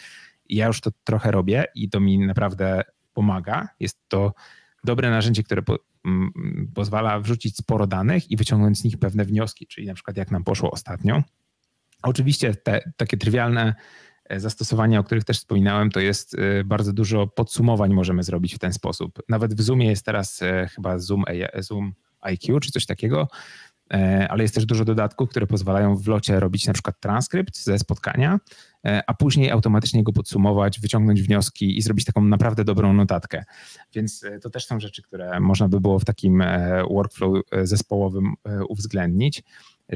Ja już to trochę robię i to mi naprawdę pomaga. Jest to dobre narzędzie, które po, pozwala wrzucić sporo danych i wyciągnąć z nich pewne wnioski, czyli na przykład jak nam poszło ostatnio. Oczywiście te takie trywialne e, zastosowania, o których też wspominałem, to jest e, bardzo dużo podsumowań możemy zrobić w ten sposób. Nawet w Zoomie jest teraz e, chyba Zoom, Zoom IQ czy coś takiego, ale jest też dużo dodatków, które pozwalają w locie robić na przykład transkrypt ze spotkania E, a później automatycznie go podsumować, wyciągnąć wnioski i zrobić taką naprawdę dobrą notatkę. Więc e, to też są rzeczy, które można by było w takim e, workflow zespołowym uwzględnić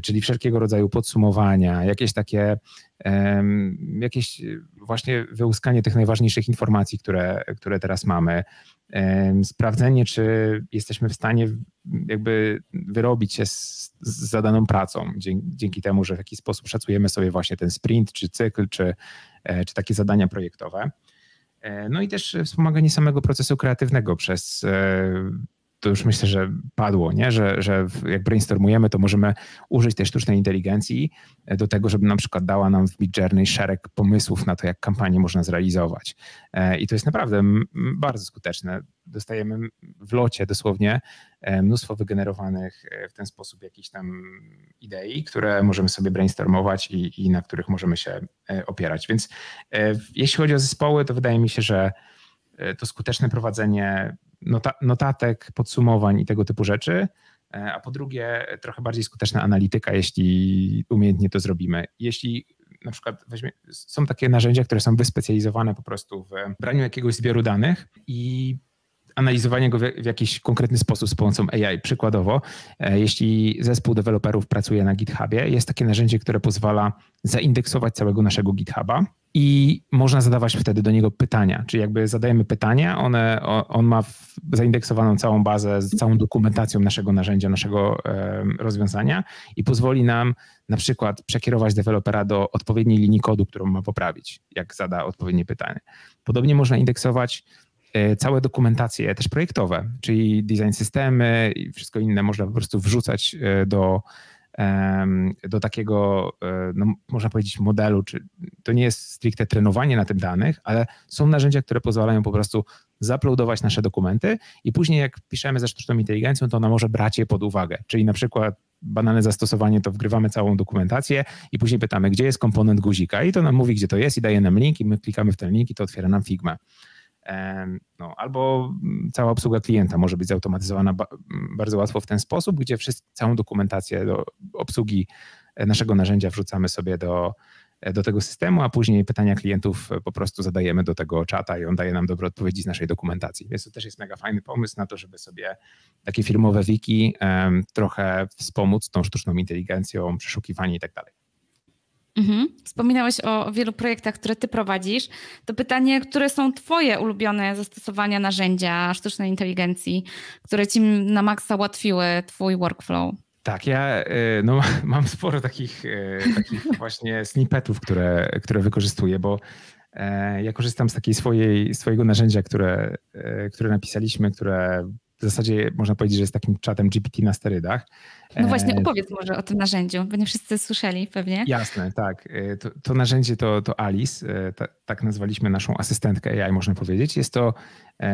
czyli wszelkiego rodzaju podsumowania, jakieś takie, jakieś właśnie wyłuskanie tych najważniejszych informacji, które, które teraz mamy, sprawdzenie, czy jesteśmy w stanie jakby wyrobić się z, z zadaną pracą, dzięki, dzięki, temu, że w jakiś sposób szacujemy sobie właśnie ten sprint, czy cykl, czy, e, czy takie zadania projektowe. E, no i też wspomaganie samego procesu kreatywnego przez e, to już myślę, że padło, nie? Że, że jak brainstormujemy, to możemy użyć tej sztucznej inteligencji e, do tego, żeby na przykład dała nam w Midjourney szereg pomysłów na to, jak kampanię można zrealizować. E, I to jest naprawdę bardzo skuteczne. Dostajemy w locie dosłownie e, mnóstwo wygenerowanych w ten sposób jakichś tam idei, które możemy sobie brainstormować i, i na których możemy się opierać. Więc jeśli chodzi o zespoły, to wydaje mi się, że to skuteczne prowadzenie notatek, podsumowań i tego typu rzeczy, e, a po drugie trochę bardziej skuteczna analityka, jeśli umiejętnie to zrobimy. Jeśli na przykład weźmie, są takie narzędzia, które są wyspecjalizowane po prostu w braniu jakiegoś zbioru danych i analizowanie go w, jakiś konkretny sposób z pomocą AI. Przykładowo, e, jeśli zespół deweloperów pracuje na GitHubie, jest takie narzędzie, które pozwala zaindeksować całego naszego GitHuba i można zadawać wtedy do niego pytania. Czyli jakby zadajemy pytania, one, on ma zaindeksowaną całą bazę z całą dokumentacją naszego narzędzia, naszego rozwiązania i pozwoli nam na przykład przekierować dewelopera do odpowiedniej linii kodu, którą ma poprawić, jak zada odpowiednie pytanie. Podobnie można indeksować e, całe dokumentacje też projektowe, czyli design systemy i wszystko inne można po prostu wrzucać e, do do takiego, e, no, można powiedzieć, modelu, czy to nie jest stricte trenowanie na tym danych, ale są narzędzia, które pozwalają po prostu zaploadować nasze dokumenty i później jak piszemy ze sztuczną inteligencją, to ona może brać je pod uwagę. Czyli na przykład banalne zastosowanie, to wgrywamy całą dokumentację i później pytamy, gdzie jest komponent guzika i to nam mówi, gdzie to jest i daje nam link i my klikamy w ten link i to otwiera nam Figma. No, albo cała obsługa klienta może być zautomatyzowana bardzo łatwo w ten sposób, gdzie całą dokumentację do obsługi e, naszego narzędzia wrzucamy sobie do, e, do tego systemu, a później pytania klientów po prostu zadajemy do tego czata i on daje nam dobre odpowiedzi z naszej dokumentacji. Więc to też jest mega fajny pomysł na to, żeby sobie takie firmowe wiki trochę wspomóc tą sztuczną inteligencją, przeszukiwanie i tak dalej. Mhm. Wspominałeś o wielu projektach, które ty prowadzisz. To pytanie, które są twoje ulubione zastosowania narzędzia sztucznej inteligencji, które ci na maksa ułatwiły twój workflow? Tak, ja y, no, mam sporo takich, y, takich właśnie snippetów, które, które wykorzystuję, bo e, ja korzystam z takiej swojej, swojego narzędzia, które, e, które napisaliśmy, które w zasadzie można powiedzieć, że jest takim czatem GPT na sterydach. No właśnie, e, opowiedz może o tym narzędziu, bo nie wszyscy słyszeli pewnie. Jasne, tak. E, to, to narzędzie to, to Alice, e, ta, tak nazwaliśmy naszą asystentkę AI, można powiedzieć. Jest to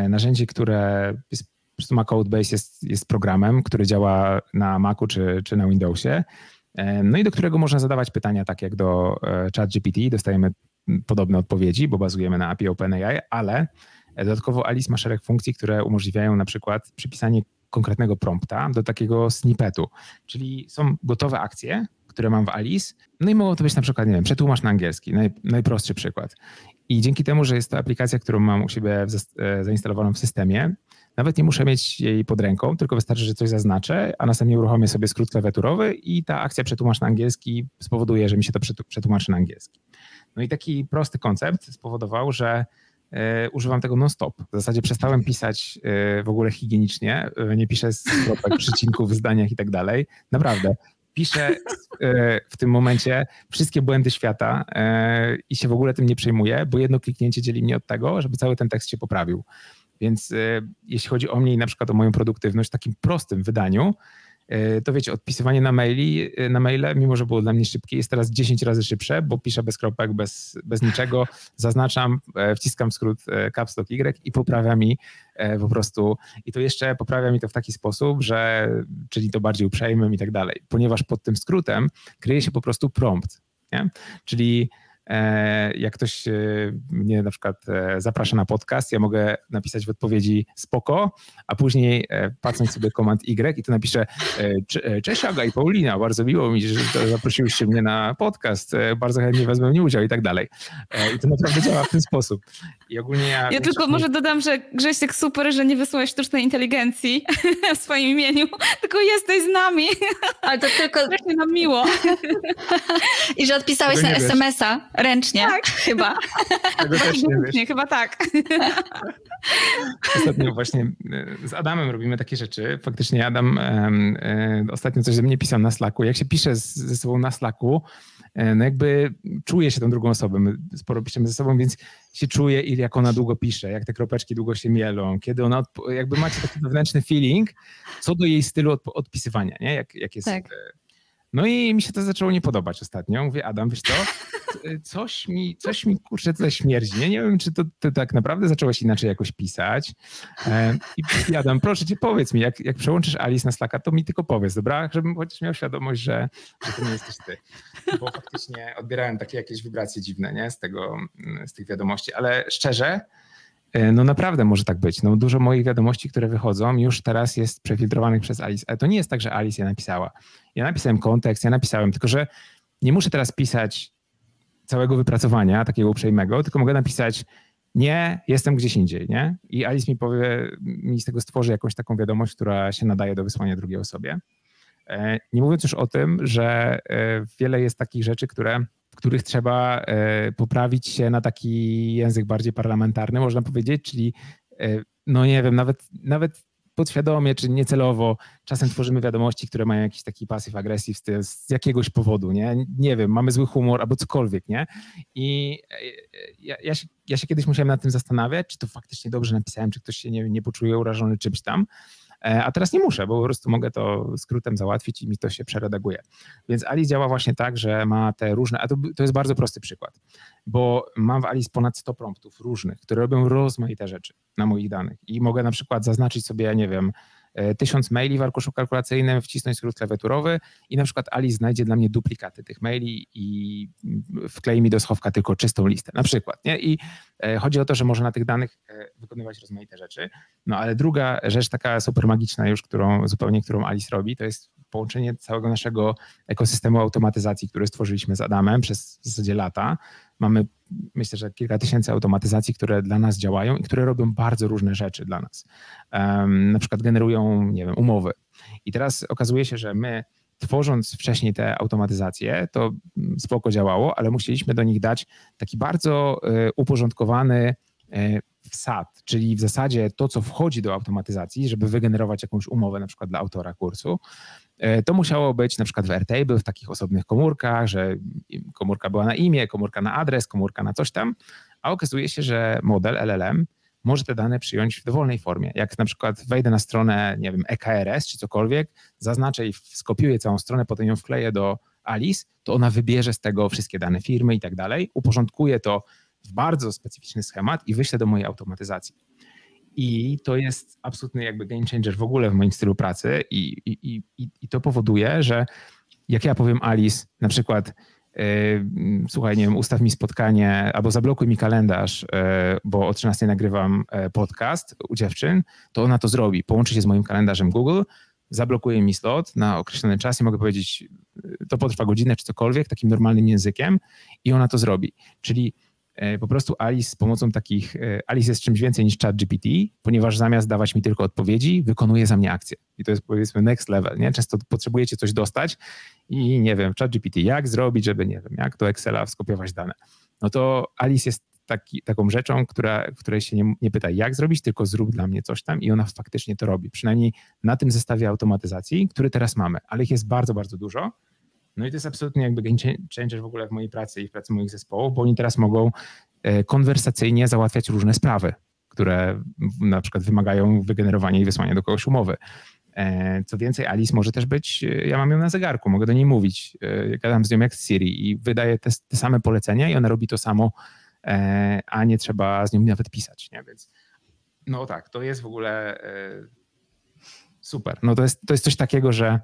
narzędzie, które jest, po prostu ma Codebase jest, jest programem, który działa na Macu czy, czy na Windowsie. No i do którego można zadawać pytania tak jak do ChatGPT. Dostajemy podobne odpowiedzi, bo bazujemy na API OpenAI, ale Dodatkowo Alice ma szereg funkcji, które umożliwiają na przykład przypisanie konkretnego prompta do takiego snippetu, czyli są gotowe akcje, które mam w Alice, no i mogą to być na przykład, nie wiem, przetłumacz na angielski, naj, najprostszy przykład. I dzięki temu, że jest to aplikacja, którą mam u siebie e, zainstalowaną w systemie, nawet nie muszę mieć jej pod ręką, tylko wystarczy, że coś zaznaczę, a następnie uruchomię sobie skrót klawiaturowy i ta akcja przetłumacz na angielski spowoduje, że mi się to przetłumaczy na angielski. No i taki prosty koncept spowodował, że używam tego non-stop. W zasadzie przestałem pisać e, w ogóle higienicznie, e, nie piszę kropek, przycinków zdaniach i tak dalej. Naprawdę. Piszę w tym momencie wszystkie błędy świata i się w ogóle tym nie przejmuję, bo jedno kliknięcie dzieli mnie od tego, żeby cały ten tekst się poprawił. Więc jeśli chodzi o mnie i na przykład o moją produktywność w takim prostym wydaniu, E, to wiecie, odpisywanie na maili, e, na maile, mimo że było dla mnie szybkie, jest teraz 10 razy szybsze, bo piszę bez kropek, bez, bez niczego, zaznaczam, e, wciskam skrót caps lock Y i poprawia mi po prostu, i to jeszcze poprawia mi to w taki sposób, że, czyli to bardziej uprzejmym i tak dalej, ponieważ pod tym skrótem kryje się po prostu prompt, nie? czyli E, jak ktoś e, mnie na przykład e, zaprasza na podcast, ja mogę napisać w odpowiedzi spoko, a później patrząc sobie komand Y i to napiszę cześć Aga i Paulina, bardzo miło mi, że zaprosiłyście mnie na podcast, bardzo chętnie wezmę w nim udział i tak dalej. I to naprawdę działa w ten sposób. I ogólnie ja... Ja tylko może dodam, że Grzesiek super, że nie wysłałeś sztucznej inteligencji w swoim imieniu, tylko jesteś z nami. Ale to tylko... Strasznie nam miło. I że odpisałeś na SMS-a Ręcznie, tak. chyba. Tego też nie wiesz. chyba tak. Ostatnio właśnie e, z Adamem robimy takie rzeczy. Faktycznie Adam e, ostatnio coś ze mnie pisał na Slacku. Jak się pisze z, ze sobą na Slacku, e, no jakby czuje się tą drugą osobę. My sporo piszemy ze sobą, więc się czuje, ile jak ona długo pisze, jak te kropeczki długo się mielą, kiedy ona, jakby macie taki wewnętrzny feeling co do jej stylu odpisywania, nie? Jak, jak jest tak. No i mi się to zaczęło nie podobać ostatnio. Mówię, Adam, wiesz co, coś mi, coś mi kurczę tutaj śmierdzi. Nie, nie wiem, czy to, tak naprawdę zacząłeś inaczej jakoś pisać. E, I Adam, proszę cię, powiedz mi, jak, jak przełączysz Alice na Slacka, to mi tylko powiedz, dobra? Żebym chociaż miał świadomość, że, że to nie jesteś ty. Bo faktycznie odbierałem takie jakieś wibracje dziwne, nie? Z tego, z tych wiadomości, ale szczerze, E, no naprawdę może tak być. No dużo moich wiadomości, które wychodzą, już teraz jest przefiltrowanych przez Alice. Ale to nie jest tak, że Alice je napisała. Ja napisałem kontekst, ja napisałem, tylko że nie muszę teraz pisać całego wypracowania, takiego uprzejmego, tylko mogę napisać nie, jestem gdzieś indziej, nie? I Alice mi powie, mi z tego stworzy jakąś taką wiadomość, która się nadaje do wysłania drugiej osobie. E, nie mówiąc już o tym, że e, wiele jest takich rzeczy, które w których trzeba e, poprawić się na taki język bardziej parlamentarny, można powiedzieć, czyli no nie wiem, nawet, nawet podświadomie czy niecelowo czasem tworzymy wiadomości, które mają jakiś taki pasyw agresyw z, jakiegoś powodu, nie? Nie wiem, mamy zły humor albo cokolwiek, nie? I e, ja, ja, się, ja się kiedyś musiałem nad tym zastanawiać, czy to faktycznie dobrze napisałem, czy ktoś się nie, nie poczuje urażony czymś tam. E, a teraz nie muszę, bo po prostu mogę to skrótem załatwić i mi to się przeredaguje. Więc Alice działa właśnie tak, że ma te różne, a to, to jest bardzo prosty przykład, bo mam w Alice ponad 100 promptów różnych, które robią rozmaite rzeczy na moich danych i mogę na przykład zaznaczyć sobie, nie wiem, tysiąc maili w arkuszu kalkulacyjnym, wcisnąć skrót klawiaturowy i na przykład Ali znajdzie dla mnie duplikaty tych maili i wklei mi do schowka tylko czystą listę, na przykład. Nie? I e, chodzi o to, że może na tych danych e, wykonywać rozmaite rzeczy. No ale druga rzecz taka super magiczna już, którą zupełnie, którą Alice robi, to jest połączenie całego naszego ekosystemu automatyzacji, który stworzyliśmy z Adamem przez w zasadzie lata. Mamy myślę, że kilka tysięcy automatyzacji, które dla nas działają i które robią bardzo różne rzeczy dla nas. Um, na przykład generują, nie wiem, umowy. I teraz okazuje się, że my tworząc wcześniej te automatyzacje, to spoko działało, ale musieliśmy do nich dać taki bardzo y, uporządkowany y, wsad, czyli w zasadzie to, co wchodzi do automatyzacji, żeby wygenerować jakąś umowę na przykład dla autora kursu, e, to musiało być na przykład w Airtable, w takich osobnych komórkach, że komórka była na imię, komórka na adres, komórka na coś tam, a okazuje się, że model LLM może te dane przyjąć w dowolnej formie. Jak na przykład wejdę na stronę, nie wiem, EKRS czy cokolwiek, zaznaczę i skopiuję całą stronę, potem ją wkleję do Alice, to ona wybierze z tego wszystkie dane firmy i tak dalej, uporządkuje to w bardzo specyficzny schemat i wyślę do mojej automatyzacji. I to jest absolutny jakby game changer w ogóle w moim stylu pracy i, i, i, i to powoduje, że jak ja powiem Alice na przykład yy, słuchaj, nie wiem, ustaw mi spotkanie albo zablokuj mi kalendarz, yy, bo o 13 nagrywam yy, podcast u dziewczyn, to ona to zrobi. Połączy się z moim kalendarzem Google, zablokuje mi slot na określony czas i mogę powiedzieć, to potrwa godzinę czy cokolwiek, takim normalnym językiem i ona to zrobi. Czyli po prostu Alice z pomocą takich, e, Alice jest czymś więcej niż chat GPT, ponieważ zamiast dawać mi tylko odpowiedzi, wykonuje za mnie akcje. I to jest powiedzmy next level, nie? Często potrzebujecie coś dostać i nie wiem, chat GPT, jak zrobić, żeby, nie wiem, jak do Excela skopiować dane. No to Alice jest taki, taką rzeczą, która, której się nie, nie pyta, jak zrobić, tylko zrób dla mnie coś tam i ona faktycznie to robi. Przynajmniej na tym zestawie automatyzacji, który teraz mamy, ale ich jest bardzo, bardzo dużo. No i to jest absolutnie jakby game changer w ogóle w mojej pracy i w pracy moich zespołów, bo oni teraz mogą e, konwersacyjnie załatwiać różne sprawy, które na przykład wymagają wygenerowania i wysłania do kogoś umowy. E, co więcej, Alice może też być, e, ja mam ją na zegarku, mogę do niej mówić, gadam z nią jak z Siri i wydaję te, te same polecenia i ona robi to samo, a nie trzeba z nią nawet pisać, nie? Więc no tak, to jest w ogóle super. No to jest, to jest coś takiego, że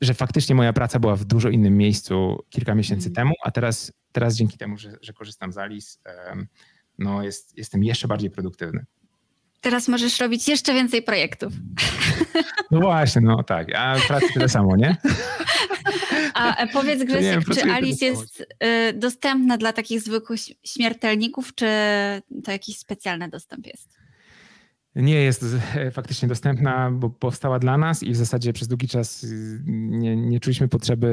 że faktycznie moja praca była w dużo innym miejscu kilka miesięcy mm. temu, a teraz, teraz dzięki temu, że, że korzystam z Alice, no jest, jestem jeszcze bardziej produktywny. Teraz możesz robić jeszcze więcej projektów. No właśnie, no tak. A pracy tyle samo, nie? A powiedz Grzesiek, czy Alice jest y, dostępna dla takich zwykłych śmiertelników, czy to jakiś specjalny dostęp jest? Nie jest faktycznie dostępna, bo powstała dla nas i w zasadzie przez długi czas y, nie, nie czuliśmy potrzeby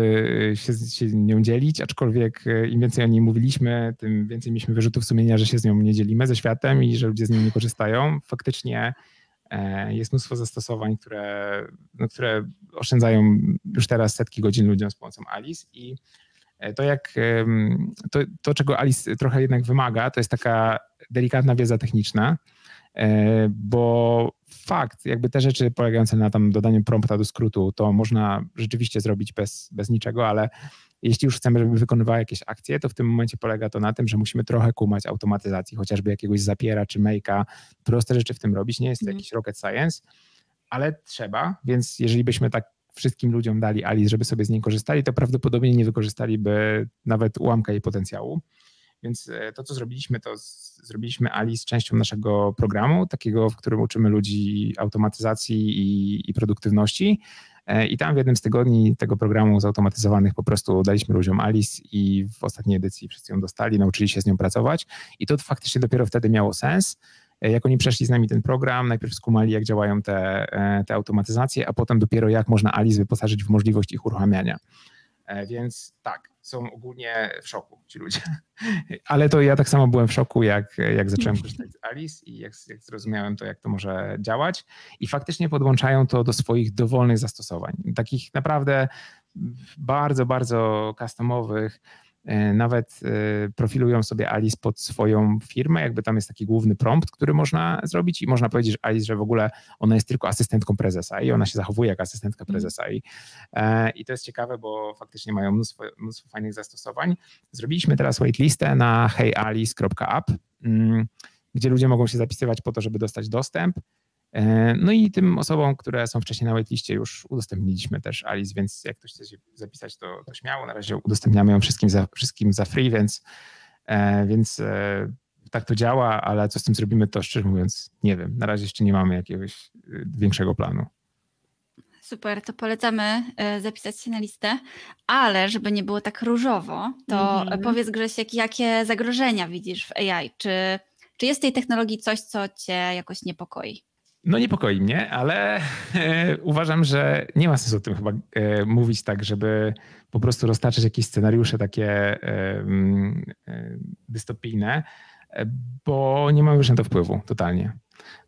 y, się, się nią dzielić, aczkolwiek y, im więcej o niej mówiliśmy, tym więcej mieliśmy wyrzutów sumienia, że się z nią nie dzielimy ze światem i że ludzie z niej nie korzystają. Faktycznie e, jest mnóstwo zastosowań, które, no, które oszczędzają już teraz setki godzin ludziom z pomocą Alice i e, to, jak, to, to, czego Alice trochę jednak wymaga, to jest taka delikatna wiedza techniczna, E, bo fakt, jakby te rzeczy polegające na tam dodaniu prompta do skrótu, to można rzeczywiście zrobić bez, bez niczego, ale jeśli już chcemy, żeby wykonywała jakieś akcje, to w tym momencie polega to na tym, że musimy trochę kumać automatyzacji, chociażby jakiegoś zapiera czy make'a, proste rzeczy w tym robić. Nie jest to mm. jakiś rocket science, ale trzeba, więc jeżeli byśmy tak wszystkim ludziom dali Alice, żeby sobie z niej korzystali, to prawdopodobnie nie wykorzystaliby nawet ułamka jej potencjału. Więc e, to, co zrobiliśmy, to zrobiliśmy Alice częścią naszego programu, takiego, w którym uczymy ludzi automatyzacji i, i produktywności. E, I tam w jednym z tygodni tego programu zautomatyzowanych po prostu daliśmy ludziom Alice i w ostatniej edycji wszyscy ją dostali, nauczyli się z nią pracować. I to faktycznie dopiero wtedy miało sens. E, jak oni przeszli z nami ten program, najpierw skumali, jak działają te, te automatyzacje, a potem dopiero jak można Alice wyposażyć w możliwość ich uruchamiania. Więc tak, są ogólnie w szoku ci ludzie. Ale to ja tak samo byłem w szoku, jak, jak zacząłem korzystać z Alice i jak, jak zrozumiałem to, jak to może działać. I faktycznie podłączają to do swoich dowolnych zastosowań. Takich naprawdę bardzo, bardzo customowych, nawet e, profilują sobie Alice pod swoją firmę, jakby tam jest taki główny prompt, który można zrobić i można powiedzieć, że Alice, że w ogóle ona jest tylko asystentką prezesa i ona się zachowuje jak asystentka mhm. prezesa i, e, i to jest ciekawe, bo faktycznie mają mnóstwo, mnóstwo fajnych zastosowań. Zrobiliśmy teraz waitlistę na heyalice.app, mm, gdzie ludzie mogą się zapisywać po to, żeby dostać dostęp E, no i tym osobom, które są wcześniej na whiteliście już udostępniliśmy też Alice, więc jak ktoś chce się zapisać, to, to śmiało. Na razie udostępniamy ją wszystkim za, wszystkim za free, więc, e, więc e, tak to działa, ale co z tym zrobimy, to szczerze mówiąc nie wiem. Na razie jeszcze nie mamy jakiegoś większego planu. Super, to polecamy zapisać się na listę, ale żeby nie było tak różowo, to -hmm. powiedz Grzesiek, jakie zagrożenia widzisz w AI? Czy, czy jest w tej technologii coś, co cię jakoś niepokoi? No niepokoi mnie, ale e, uważam, że nie ma sensu o tym chyba e, mówić tak, żeby po prostu roztaczać jakieś scenariusze takie e, mm, dystopijne, bo nie mamy już na to wpływu totalnie.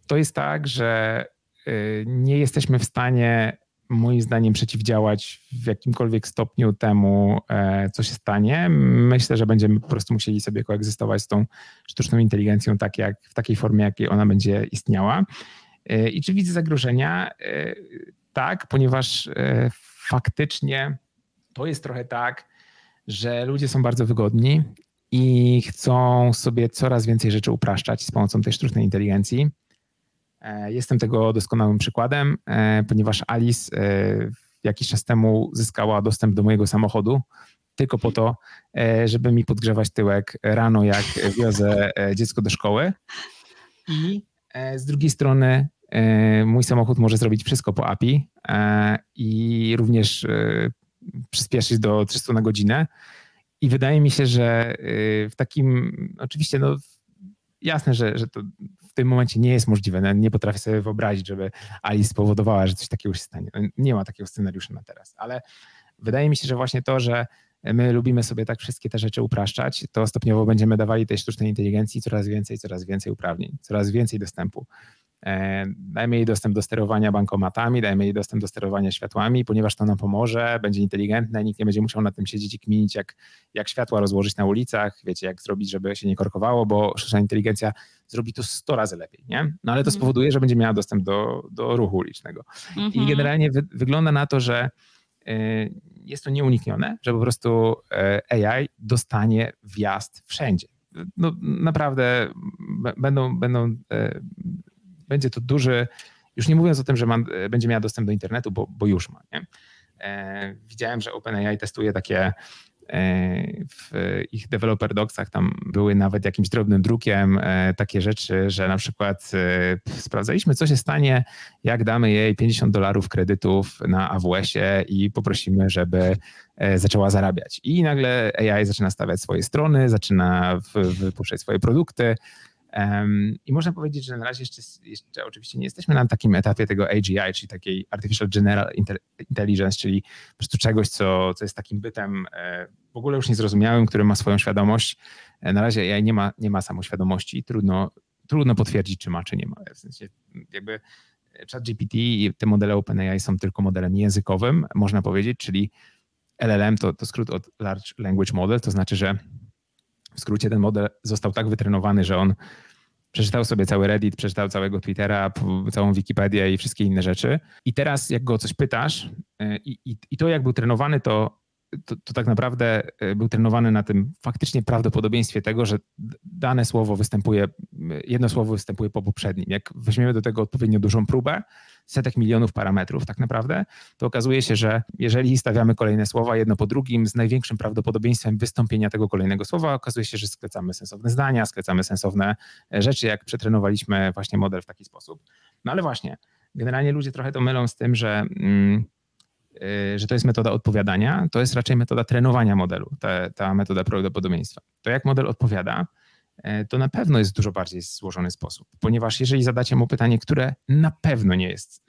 To jest tak, że nie jesteśmy w stanie moim zdaniem przeciwdziałać w jakimkolwiek stopniu temu, co się stanie. Myślę, że będziemy po prostu musieli sobie koegzystować z tą sztuczną inteligencją tak jak, w takiej formie, jakiej ona będzie istniała. E, I czy widzę zagrożenia? E, tak, ponieważ e, faktycznie to jest trochę tak, że ludzie są bardzo wygodni i chcą sobie coraz więcej rzeczy upraszczać z pomocą tej sztucznej inteligencji. Jestem tego doskonałym przykładem, ponieważ Alice jakiś czas temu zyskała dostęp do mojego samochodu tylko po to, żeby mi podgrzewać tyłek rano, jak wiozę dziecko do szkoły. I z drugiej strony mój samochód może zrobić wszystko po API e, i również e, przyspieszyć do 300 na godzinę. I wydaje mi się, że w takim, oczywiście, no jasne, że, że to w tym momencie nie jest możliwe. Nie potrafię sobie wyobrazić, żeby Alice spowodowała, że coś takiego się stanie. No, nie ma takiego scenariusza na teraz, ale wydaje mi się, że właśnie to, że my lubimy sobie tak wszystkie te rzeczy upraszczać, to stopniowo będziemy dawali tej sztucznej inteligencji coraz więcej, coraz więcej uprawnień, coraz więcej dostępu. E, dajmy jej dostęp do sterowania bankomatami, dajmy jej dostęp do sterowania światłami, ponieważ to nam pomoże, będzie inteligentne, nikt nie będzie musiał na tym siedzieć i kminić, jak, jak światła rozłożyć na ulicach, wiecie, jak zrobić, żeby się nie korkowało, bo sztuczna inteligencja zrobi to 100 razy lepiej, nie? No ale to mhm. spowoduje, że będzie miała dostęp do, do ruchu ulicznego. Mhm. I generalnie wy, wygląda na to, że y, jest to nieuniknione, że po prostu e, AI dostanie wjazd wszędzie. No, naprawdę będą, będą e, będzie to duży, już nie mówiąc o tym, że ma, będzie miała dostęp do internetu, bo, bo już ma. Nie? E, widziałem, że OpenAI testuje takie e, w ich developer docsach tam były nawet jakimś drobnym drukiem e, takie rzeczy, że na przykład sprawdzaliśmy, co się stanie, jak damy jej 50 dolarów kredytów na AWS-ie i poprosimy, żeby zaczęła zarabiać. I nagle AI zaczyna stawiać swoje strony, zaczyna wypuszczać swoje produkty, i można powiedzieć, że na razie jeszcze, jeszcze oczywiście nie jesteśmy na takim etapie tego AGI, czyli takiej Artificial General Intelligence, czyli po prostu czegoś, co, co jest takim bytem e, w ogóle już niezrozumiałym, który ma swoją świadomość. E, na razie AI nie ma, nie ma samoświadomości, trudno, trudno potwierdzić, czy ma, czy nie ma. W sensie jakby ChatGPT i te modele OpenAI są tylko modelem językowym, można powiedzieć, czyli LLM to, to skrót od Large Language Model, to znaczy, że w skrócie ten model został tak wytrenowany, że on przeczytał sobie cały Reddit, przeczytał całego Twittera, całą Wikipedię i wszystkie inne rzeczy. I teraz jak go o coś pytasz e, i, i, i to jak był trenowany, to, to, to, tak naprawdę e, był trenowany na tym faktycznie prawdopodobieństwie tego, że dane słowo występuje, jedno słowo występuje po poprzednim. Jak weźmiemy do tego odpowiednio dużą próbę, setek milionów parametrów tak naprawdę, to okazuje się, że jeżeli stawiamy kolejne słowa jedno po drugim z największym prawdopodobieństwem wystąpienia tego kolejnego słowa, okazuje się, że sklecamy sensowne zdania, sklecamy sensowne e, rzeczy, jak przetrenowaliśmy właśnie model w taki sposób. No ale właśnie, generalnie ludzie trochę to mylą z tym, że, mm, e, że to jest metoda odpowiadania, to jest raczej metoda trenowania modelu, ta, ta metoda prawdopodobieństwa. To jak model odpowiada, to na pewno jest dużo bardziej złożony sposób, ponieważ jeżeli zadacie mu pytanie, które na pewno nie jest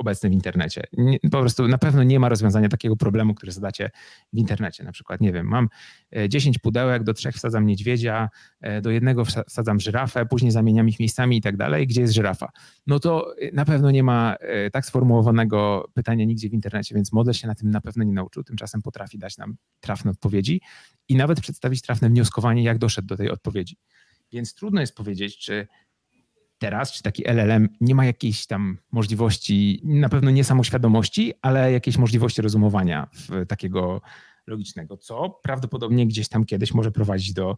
e, obecne w internecie, nie, po prostu na pewno nie ma rozwiązania takiego problemu, który zadacie w internecie. Na przykład, nie wiem, mam 10 e, pudełek, do trzech wsadzam niedźwiedzia, do jednego wsadzam żyrafę, później zamieniam ich miejscami i tak dalej, gdzie jest żyrafa? No to na pewno nie ma tak sformułowanego pytania nigdzie w internecie, więc model się na tym na pewno nie nauczył, tymczasem potrafi dać nam trafne odpowiedzi i nawet przedstawić trafne wnioskowanie, jak doszedł do tej odpowiedzi. Więc trudno jest powiedzieć, czy teraz, czy taki LLM nie ma jakiejś tam możliwości, na pewno nie samoświadomości, ale jakiejś możliwości rozumowania takiego logicznego, co prawdopodobnie gdzieś tam kiedyś może prowadzić do,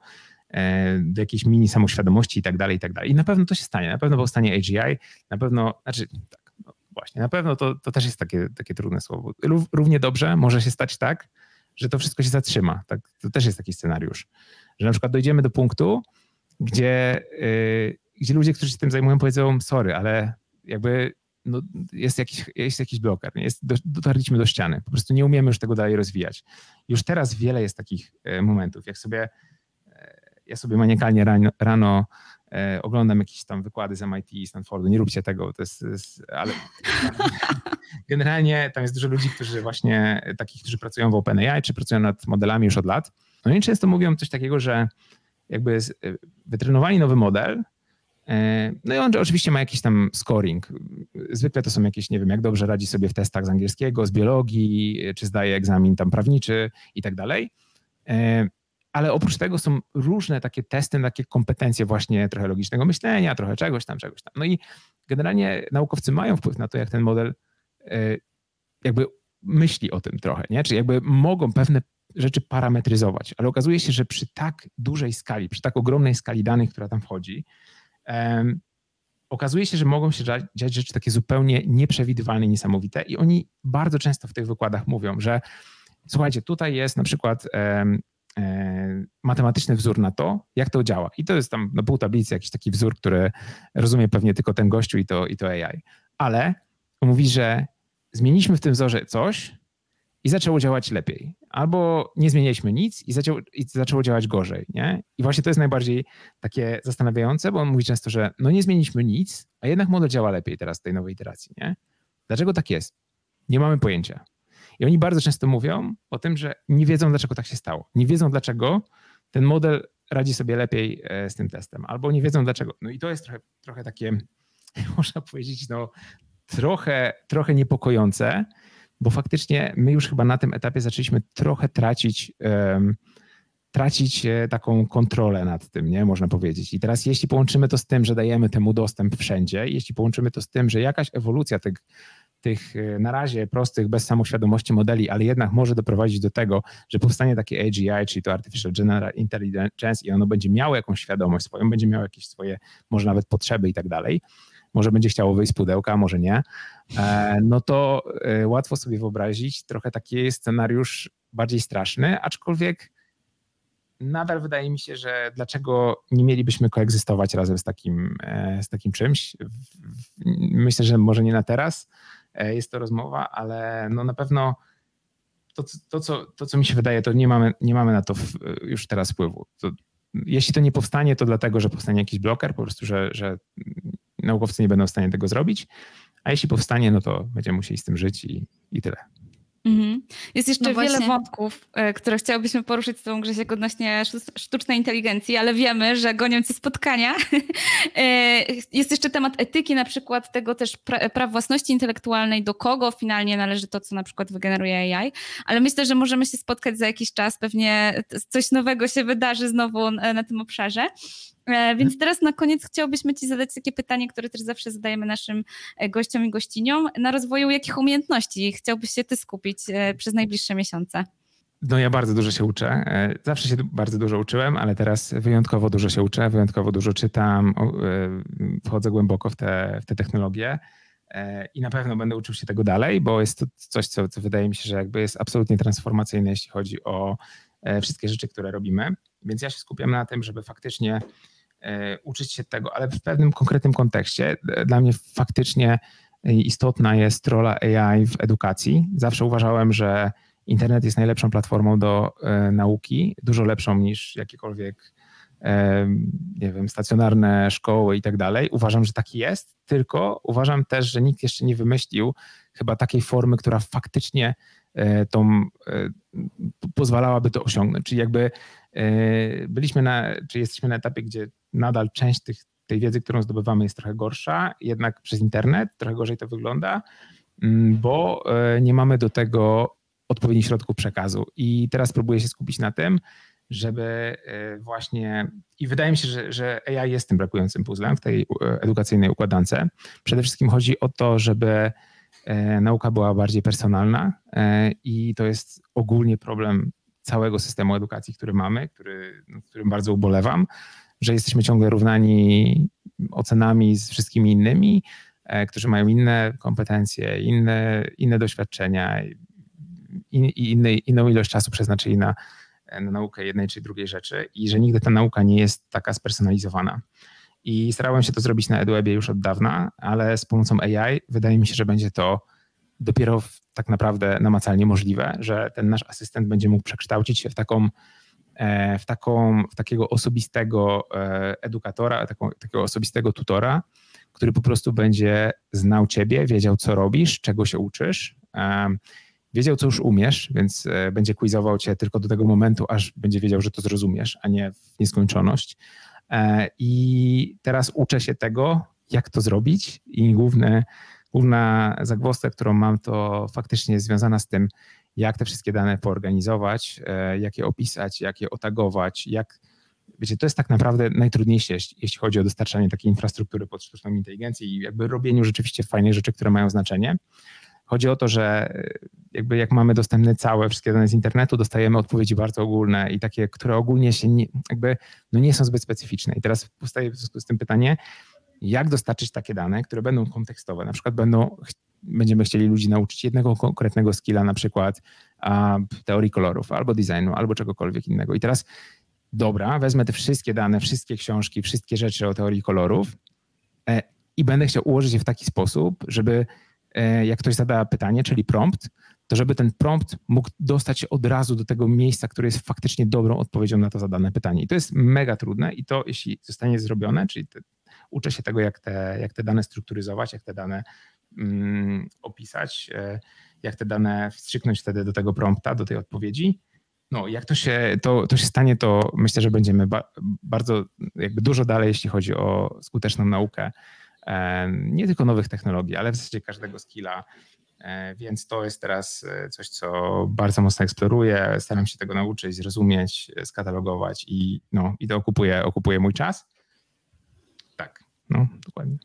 e, do jakiejś mini samoświadomości i tak dalej, i tak dalej. I na pewno to się stanie, na pewno powstanie AGI, na pewno, znaczy tak, no właśnie, na pewno to, to też jest takie, takie trudne słowo. Równie dobrze może się stać tak, że to wszystko się zatrzyma. Tak? To też jest taki scenariusz, że na przykład dojdziemy do punktu, gdzie, yy, gdzie ludzie, którzy się tym zajmują, powiedzą, sorry, ale jakby no, jest, jakiś, jest jakiś bloker, jest, dotarliśmy do ściany, po prostu nie umiemy już tego dalej rozwijać. Już teraz wiele jest takich e, momentów, jak sobie, e, ja sobie maniakalnie rano, rano e, oglądam jakieś tam wykłady z MIT i Stanfordu, nie róbcie tego, to jest, jest ale generalnie tam jest dużo ludzi, którzy właśnie, takich, którzy pracują w OpenAI, czy pracują nad modelami już od lat. No i często mówią coś takiego, że jakby wytrenowali nowy model, no i on oczywiście ma jakiś tam scoring. Zwykle to są jakieś, nie wiem, jak dobrze radzi sobie w testach z angielskiego, z biologii, czy zdaje egzamin tam prawniczy i tak dalej. E, ale oprócz tego są różne takie testy, takie kompetencje właśnie trochę logicznego myślenia, trochę czegoś tam, czegoś tam. No i generalnie naukowcy mają wpływ na to, jak ten model E, jakby myśli o tym trochę, nie? Czyli jakby mogą pewne rzeczy parametryzować, ale okazuje się, że przy tak dużej skali, przy tak ogromnej skali danych, która tam wchodzi, okazuje się, że mogą się dziać rzeczy takie zupełnie nieprzewidywalne, niesamowite i oni bardzo często w tych wykładach mówią, że słuchajcie, tutaj jest na przykład um, matematyczny wzór na to, jak to działa. I to jest tam na pół tablicy jakiś taki wzór, który rozumie pewnie tylko ten gościu i to, i to AI. Ale mówi, że zmieniliśmy w tym wzorze coś i zaczęło działać lepiej. Albo nie zmienialiśmy nic i, zaczęło, i zaczęło działać gorzej. Nie? I właśnie to jest najbardziej takie zastanawiające, bo on mówi często, że no nie zmieniliśmy nic, a jednak model działa lepiej teraz w tej nowej iteracji. Nie? Dlaczego tak jest? Nie mamy pojęcia. I oni bardzo często mówią o tym, że nie wiedzą, dlaczego tak się stało. Nie wiedzą, dlaczego ten model radzi sobie lepiej e, z tym testem, albo nie wiedzą dlaczego. No i to jest trochę, trochę takie, można powiedzieć, no, trochę, trochę niepokojące, bo faktycznie my już chyba na tym etapie zaczęliśmy trochę tracić. Um, tracić e, taką kontrolę nad tym, nie można powiedzieć. I teraz jeśli połączymy to z tym, że dajemy temu dostęp wszędzie, jeśli połączymy to z tym, że jakaś ewolucja tych, tych e, na razie prostych, bez samoświadomości modeli, ale jednak może doprowadzić do tego, że powstanie takie AGI, czyli to Artificial General Intelligence i ono będzie miało jakąś świadomość swoją, będzie miało jakieś swoje, może nawet potrzeby i tak dalej, może będzie chciało wyjść z pudełka, może nie, e, no to łatwo sobie wyobrazić trochę taki scenariusz bardziej straszny, aczkolwiek nadal wydaje mi się, że dlaczego nie mielibyśmy koegzystować razem z takim, e, z takim czymś. Myślę, że może nie na teraz e, jest to rozmowa, ale no na pewno to, to, co, to co mi się wydaje, to nie mamy, nie mamy na to już teraz wpływu. To, jeśli to nie powstanie, to dlatego, że powstanie jakiś bloker, po prostu, że, że naukowcy nie będą w stanie tego zrobić, a jeśli powstanie, no to będziemy musieli z tym żyć i, i tyle. Mhm. Jest jeszcze no wiele wątków, e, które chciałybyśmy poruszyć z tą Grzesiek odnośnie sztucznej inteligencji, ale wiemy, że gonią ci spotkania. E, jest jeszcze temat etyki, na przykład tego też pra praw własności intelektualnej, do kogo finalnie należy to, co na przykład wygeneruje AI, ale myślę, że możemy się spotkać za jakiś czas, pewnie coś nowego się wydarzy znowu na tym obszarze. E, więc teraz na koniec chciałbyśmy Ci zadać takie pytanie, które też zawsze zadajemy naszym e, gościom i gościniom. Na rozwoju jakich umiejętności chciałbyś się Ty skupić e, przez najbliższe miesiące? No ja bardzo dużo się uczę. Zawsze się bardzo dużo uczyłem, ale teraz wyjątkowo dużo się uczę, wyjątkowo dużo czytam, wchodzę głęboko w te, w te technologie i na pewno będę uczył się tego dalej, bo jest to coś, co, co wydaje mi się, że jakby jest absolutnie transformacyjne, jeśli chodzi o wszystkie rzeczy, które robimy. Więc ja się skupiam na tym, żeby faktycznie E, uczyć się tego, ale w pewnym konkretnym kontekście. E, dla mnie faktycznie istotna jest rola AI w edukacji. Zawsze uważałem, że internet jest najlepszą platformą do e, nauki, dużo lepszą niż jakiekolwiek nie wiem, stacjonarne szkoły i tak dalej. Uważam, że taki jest, tylko uważam też, że nikt jeszcze nie wymyślił chyba takiej formy, która faktycznie tą, pozwalałaby to osiągnąć. Czyli jakby byliśmy na, czy jesteśmy na etapie, gdzie nadal część tych, tej wiedzy, którą zdobywamy, jest trochę gorsza, jednak przez internet trochę gorzej to wygląda, mm, bo e, nie mamy do tego odpowiednich środków przekazu. I teraz próbuję się skupić na tym, żeby e, właśnie, i wydaje mi się, że, że AI jest tym brakującym puzzlem w tej e, edukacyjnej układance. Przede wszystkim chodzi o to, żeby nauka była bardziej personalna i to jest ogólnie problem całego systemu edukacji, który mamy, który, którym bardzo ubolewam że jesteśmy ciągle równani ocenami z wszystkimi innymi, e, którzy mają inne kompetencje, inne, inne doświadczenia i inną ilość czasu przeznaczyli na, na naukę jednej czy drugiej rzeczy i że nigdy ta nauka nie jest taka spersonalizowana. I starałem się to zrobić na EduWebie już od dawna, ale z pomocą AI wydaje mi się, że będzie to dopiero tak naprawdę namacalnie możliwe, że ten nasz asystent będzie mógł przekształcić się w taką E, w, taką, w takiego osobistego e, edukatora, taką, takiego osobistego tutora, który po prostu będzie znał ciebie, wiedział, co robisz, czego się uczysz, e, wiedział, co już umiesz, więc będzie quizował cię tylko do tego momentu, aż będzie wiedział, że to zrozumiesz, a nie w nieskończoność. I teraz uczę się tego, jak to zrobić i główne, główna zagwozdka, którą mam, to faktycznie jest związana z tym, jak te wszystkie dane poorganizować, e, jak je opisać, jak je otagować, jak. Wiecie, to jest tak naprawdę najtrudniejsze, jeśli chodzi o dostarczanie takiej infrastruktury pod sztuczną inteligencję i jakby robieniu rzeczywiście fajnych rzeczy, które mają znaczenie. Chodzi o to, że e, jakby jak mamy dostępne całe wszystkie dane z internetu, dostajemy odpowiedzi bardzo ogólne i takie, które ogólnie się nie, jakby no nie są zbyt specyficzne. I teraz powstaje w związku z tym pytanie, jak dostarczyć takie dane, które będą kontekstowe, na przykład będą będziemy chcieli ludzi nauczyć jednego konkretnego skilla, na przykład a, teorii kolorów, albo designu, albo czegokolwiek innego. I teraz, dobra, wezmę te wszystkie dane, wszystkie książki, wszystkie rzeczy o teorii kolorów e, i będę chciał ułożyć je w taki sposób, żeby jak ktoś zada pytanie, czyli prompt, to żeby ten prompt mógł dostać od razu do tego miejsca, które jest faktycznie dobrą odpowiedzią na to zadane pytanie. I to jest mega trudne i to, jeśli zostanie zrobione, czyli te, uczę się tego, jak te, jak te dane strukturyzować, jak te dane Mm, opisać, e, jak te dane wstrzyknąć wtedy do tego prompta, do tej odpowiedzi. No, jak to się, to, to się stanie, to myślę, że będziemy ba bardzo jakby dużo dalej, jeśli chodzi o skuteczną naukę. Nie tylko nowych technologii, ale w zasadzie każdego skilla. Więc to jest teraz coś, co bardzo mocno eksploruję. Staram się tego nauczyć, zrozumieć, skatalogować i, no, i to okupuje, okupuje mój czas. Tak, no, dokładnie.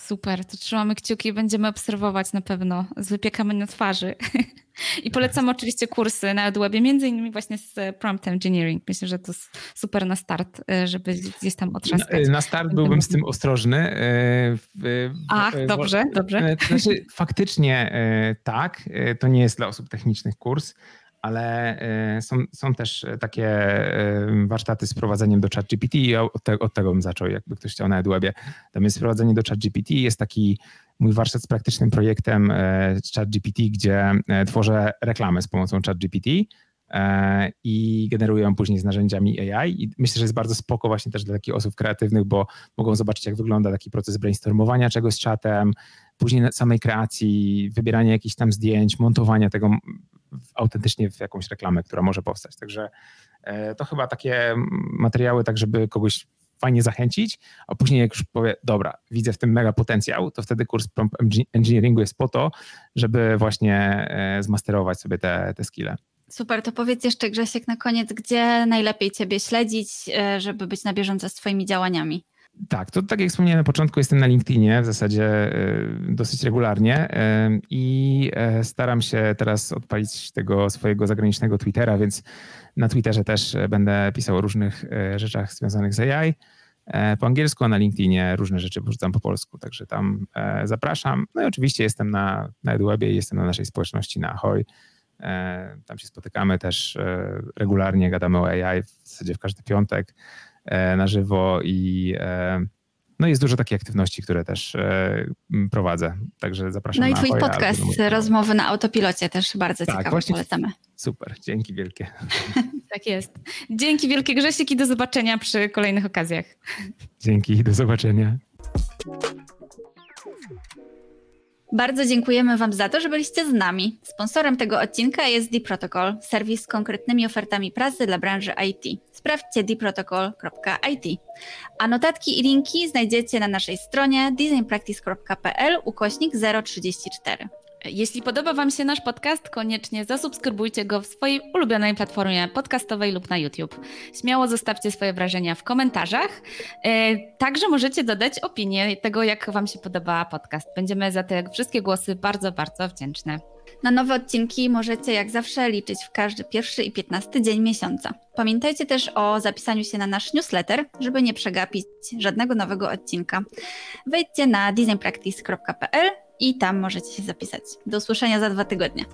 Super, to trzymamy kciuki, będziemy obserwować na pewno z wypiekami na twarzy. I polecam oczywiście kursy na EdWebie, między innymi właśnie z Prompt Engineering. Myślę, że to super na start, e, żeby gdzieś tam otrzaskać. Na, na start byłbym z tym ostrożny. E, Ach, dobrze, dobrze. E, znaczy, faktycznie tak, to nie jest dla osób technicznych kurs ale e, są, są też takie e, warsztaty z prowadzeniem do ChatGPT i od, te, od tego bym zaczął, jakby ktoś chciał na EdWebie. Tam jest prowadzenie do ChatGPT, jest taki mój warsztat z praktycznym projektem e, ChatGPT, gdzie tworzę reklamę z pomocą ChatGPT i generuję ją później z narzędziami AI. I myślę, że jest bardzo spoko właśnie też dla takich osób kreatywnych, bo mogą zobaczyć, jak wygląda taki proces brainstormowania czegoś z czatem, później samej kreacji, wybierania jakichś tam zdjęć, montowania tego autentycznie w jakąś reklamę, która może powstać. Także e, to chyba takie materiały, tak żeby kogoś fajnie zachęcić, a później jak już powie, dobra, widzę w tym mega potencjał, to wtedy kurs prompt engineeringu jest po to, żeby właśnie e, zmasterować sobie te, te skille. Super, to powiedz jeszcze Grzesiek na koniec, gdzie najlepiej Ciebie śledzić, e, żeby być na bieżąco z Twoimi działaniami? Tak, to tak jak wspomniałem na początku, jestem na LinkedInie w zasadzie y, dosyć regularnie y, i y, staram się teraz odpalić tego swojego zagranicznego Twittera, więc na Twitterze też będę pisał o różnych rzeczach związanych z AI po angielsku, a na LinkedInie różne rzeczy wrzucam po polsku, także tam zapraszam. No i oczywiście jestem na, na EduWebie jestem na naszej społeczności na Ahoj. Tam się spotykamy też regularnie, gadamy o AI w zasadzie w każdy piątek. E, na żywo i e, no jest dużo takiej aktywności, które też e, prowadzę, także zapraszam No i twój podcast, rozmowy na autopilocie też bardzo tak, ciekawe, właśnie, polecamy. Super, dzięki wielkie. tak jest. Dzięki wielkie Grzesiek i do zobaczenia przy kolejnych okazjach. Dzięki, do zobaczenia. Bardzo dziękujemy Wam za to, że byliście z nami. Sponsorem tego odcinka jest D-Protocol, serwis z konkretnymi ofertami pracy dla branży IT. Sprawdźcie dprotocol.it. A notatki i linki znajdziecie na naszej stronie designpractice.pl ukośnik 034. Jeśli podoba Wam się nasz podcast, koniecznie zasubskrybujcie go w swojej ulubionej platformie podcastowej lub na YouTube. Śmiało zostawcie swoje wrażenia w komentarzach. E, także możecie dodać opinię tego, jak Wam się podoba podcast. Będziemy za te wszystkie głosy bardzo, bardzo wdzięczne. Na nowe odcinki możecie jak zawsze liczyć w każdy pierwszy i piętnasty dzień miesiąca. Pamiętajcie też o zapisaniu się na nasz newsletter, żeby nie przegapić żadnego nowego odcinka. Wejdźcie na designpractice.pl i tam możecie się zapisać. Do usłyszenia za dwa tygodnie.